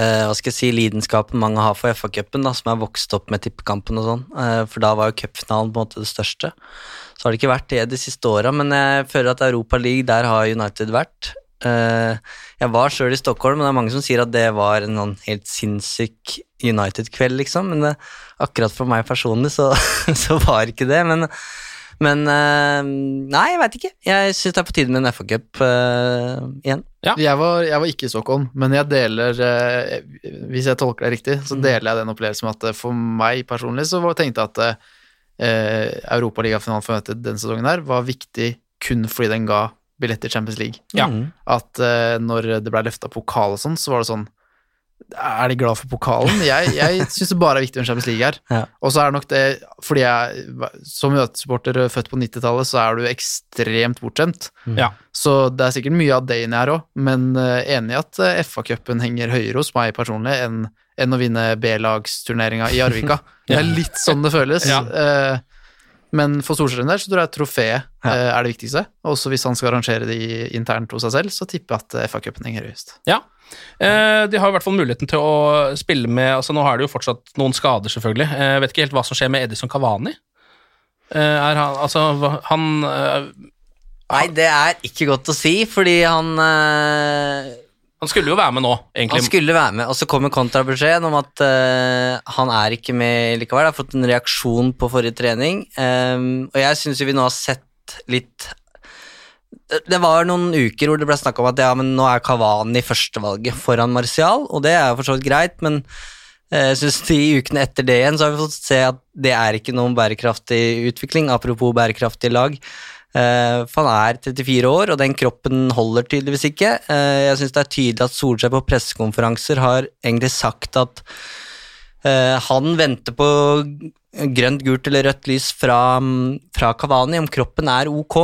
eh, hva skal jeg si, lidenskapen mange har for FA-cupen, som er vokst opp med tippekampen og sånn, eh, for da var jo cupfinalen på en måte det største. Så har det ikke vært det de siste åra, men jeg føler at Europa League, der har United vært. Eh, jeg var sjøl i Stockholm, men det er mange som sier at det var en sånn helt sinnssyk United-kveld, liksom. Men det, akkurat for meg personlig så, *laughs* så var ikke det. Men, men eh, Nei, jeg veit ikke. Jeg syns det er på tide med en FA-cup uh, igjen. Ja. Jeg, var, jeg var ikke i Stockholm, men jeg deler uh, Hvis jeg tolker deg riktig, så deler jeg den opplevelsen at uh, for meg personlig så var- tenkte jeg at eh, Europaligafinalen for United denne sesongen her var viktig kun fordi den ga billett til Champions League. Ja. Mm. At eh, når det ble løfta pokal og sånn, så var det sånn Er de glad for pokalen? Jeg, jeg syns det bare er viktig med Champions League her. *laughs* Ja. Og så er det nok det fordi jeg som United-supporter født på 90-tallet, så er du ekstremt bortskjemt. Ja. Så det er sikkert mye av det inni her òg, men eh, enig i at eh, FA-cupen henger høyere hos meg personlig enn enn å vinne B-lagsturneringa i Arvika. *laughs* Det er litt sånn det føles. Ja. Eh, men for Solskjær der så tror jeg trofeet eh, er det viktigste. Også hvis han skal arrangere de internt hos seg selv, så tipper jeg at eh, FA-cupen henger høyest. Ja. Eh, de har i hvert fall muligheten til å spille med altså Nå har det jo fortsatt noen skader, selvfølgelig. Eh, Jeg vet ikke helt hva som skjer med Edison Cavani. Eh, er han Altså, han eh, Nei, det er ikke godt å si, fordi han eh, Han skulle jo være med nå, egentlig. Han skulle være med, og så kommer kontrabeskjeden om at uh, han er ikke med likevel. Jeg har fått en reaksjon på forrige trening, um, og jeg syns vi nå har sett litt det- Det var noen uker hvor det ble snakka om at ja, men nå er Kavani førstevalget foran Martial, og det er jo for så vidt greit, men eh, jeg synes de ukene etter det igjen så har vi fått se at det er ikke noen bærekraftig utvikling, apropos bærekraftig lag. Eh, for han er 34 år, og den kroppen holder tydeligvis ikke. Eh, jeg syns det er tydelig at Solskjær på pressekonferanser har egentlig sagt at eh, han venter på grønt, gult eller rødt lys fra, fra Kavani om kroppen er ok.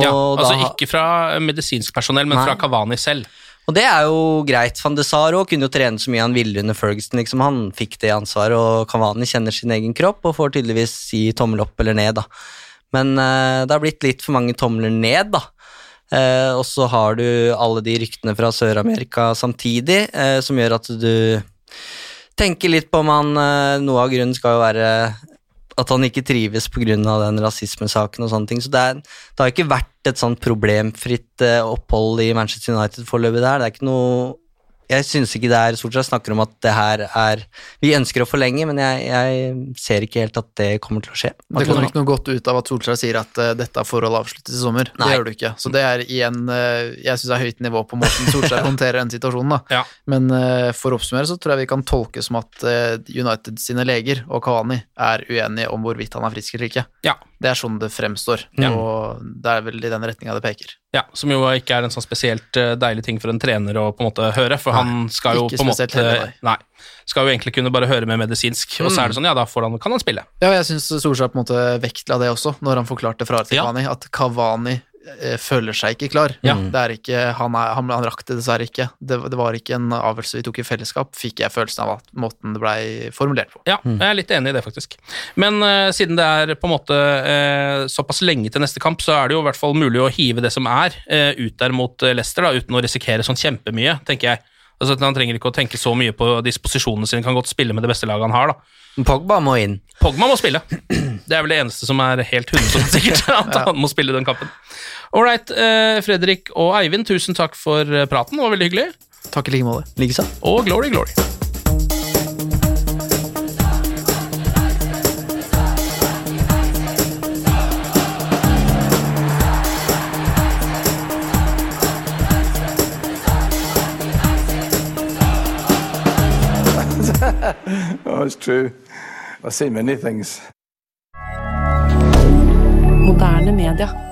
Ja, altså da- ikke fra medisinsk personell, men Nei. fra Kavani selv. og det er jo greit. Van de Sar kunne jo trene så mye han ville under Ferguson. Liksom. Han fikk det ansvaret, og Kavani kjenner sin egen kropp og får tydeligvis si tommel opp eller ned. da. Men uh, det har blitt litt for mange tomler ned, da. Uh, og så har du alle de ryktene fra Sør-Amerika samtidig, uh, som gjør at du tenker litt på om han Noe av grunnen skal jo være at han ikke trives pga. den rasismesaken og sånne ting. Så det, er, det har ikke vært et sånn problemfritt opphold i Manchester United foreløpig der. Det er ikke noe Jeg syns ikke det er Solskjær snakker om at det her er Vi ønsker å forlenge, men jeg, jeg ser ikke helt at det kommer til å skje. Det kommer ikke noe godt ut av at Solskjær sier at uh, dette forholdet avsluttes i sommer. Nei. Det gjør du ikke. Så det er igjen uh, Jeg syns det er høyt nivå på måten Solskjær *laughs* *laughs* håndterer den situasjonen, da. Ja. Men uh, for å oppsummere så tror jeg vi kan tolke som at United sine leger og Kavani er uenige om hvorvidt han er frisk eller ikke. Ja. Det er sånn det fremstår, Ja. og det er vel i den retninga det peker. Ja, Som jo ikke er en sånn spesielt eh, deilig ting for en trener å på en måte høre, for han skal jo på en måte heller, Nei. nei, Skal jo egentlig kunne bare høre med medisinsk, og så er det sånn, ja, da får han, kan han spille. Ja, jeg syns Solskjær på en måte vektla det også, når han forklarte fra til Ja. At Kavani føler seg ikke klar. Ja. Det er ikke, han, er, han, han rakk det dessverre ikke. Det, det var ikke en avgjørelse vi tok i fellesskap, fikk jeg følelsen av at måten det blei formulert på. Ja, jeg er litt enig i det, faktisk. Men uh, siden det er på en måte uh, såpass lenge til neste kamp, så er det jo i hvert fall mulig å hive det som er, uh, ut der mot eh, Leicester, da, uten å risikere sånn kjempemye, tenker jeg. Altså, Han trenger ikke å tenke så mye på disposisjonene sine, kan godt spille med det beste laget han har. da. Pogba må inn. Pogba må spille. Det er vel det eneste som er helt 100 sikkert, *laughs* at han må spille den kampen. All right, eh, Fredrik og Eivind, tusen takk for eh, praten, det var veldig hyggelig. Takk i like måte. Likeså. Og glory, glory. *laughs* Oh, it's true. I've seen many things. Moderne media.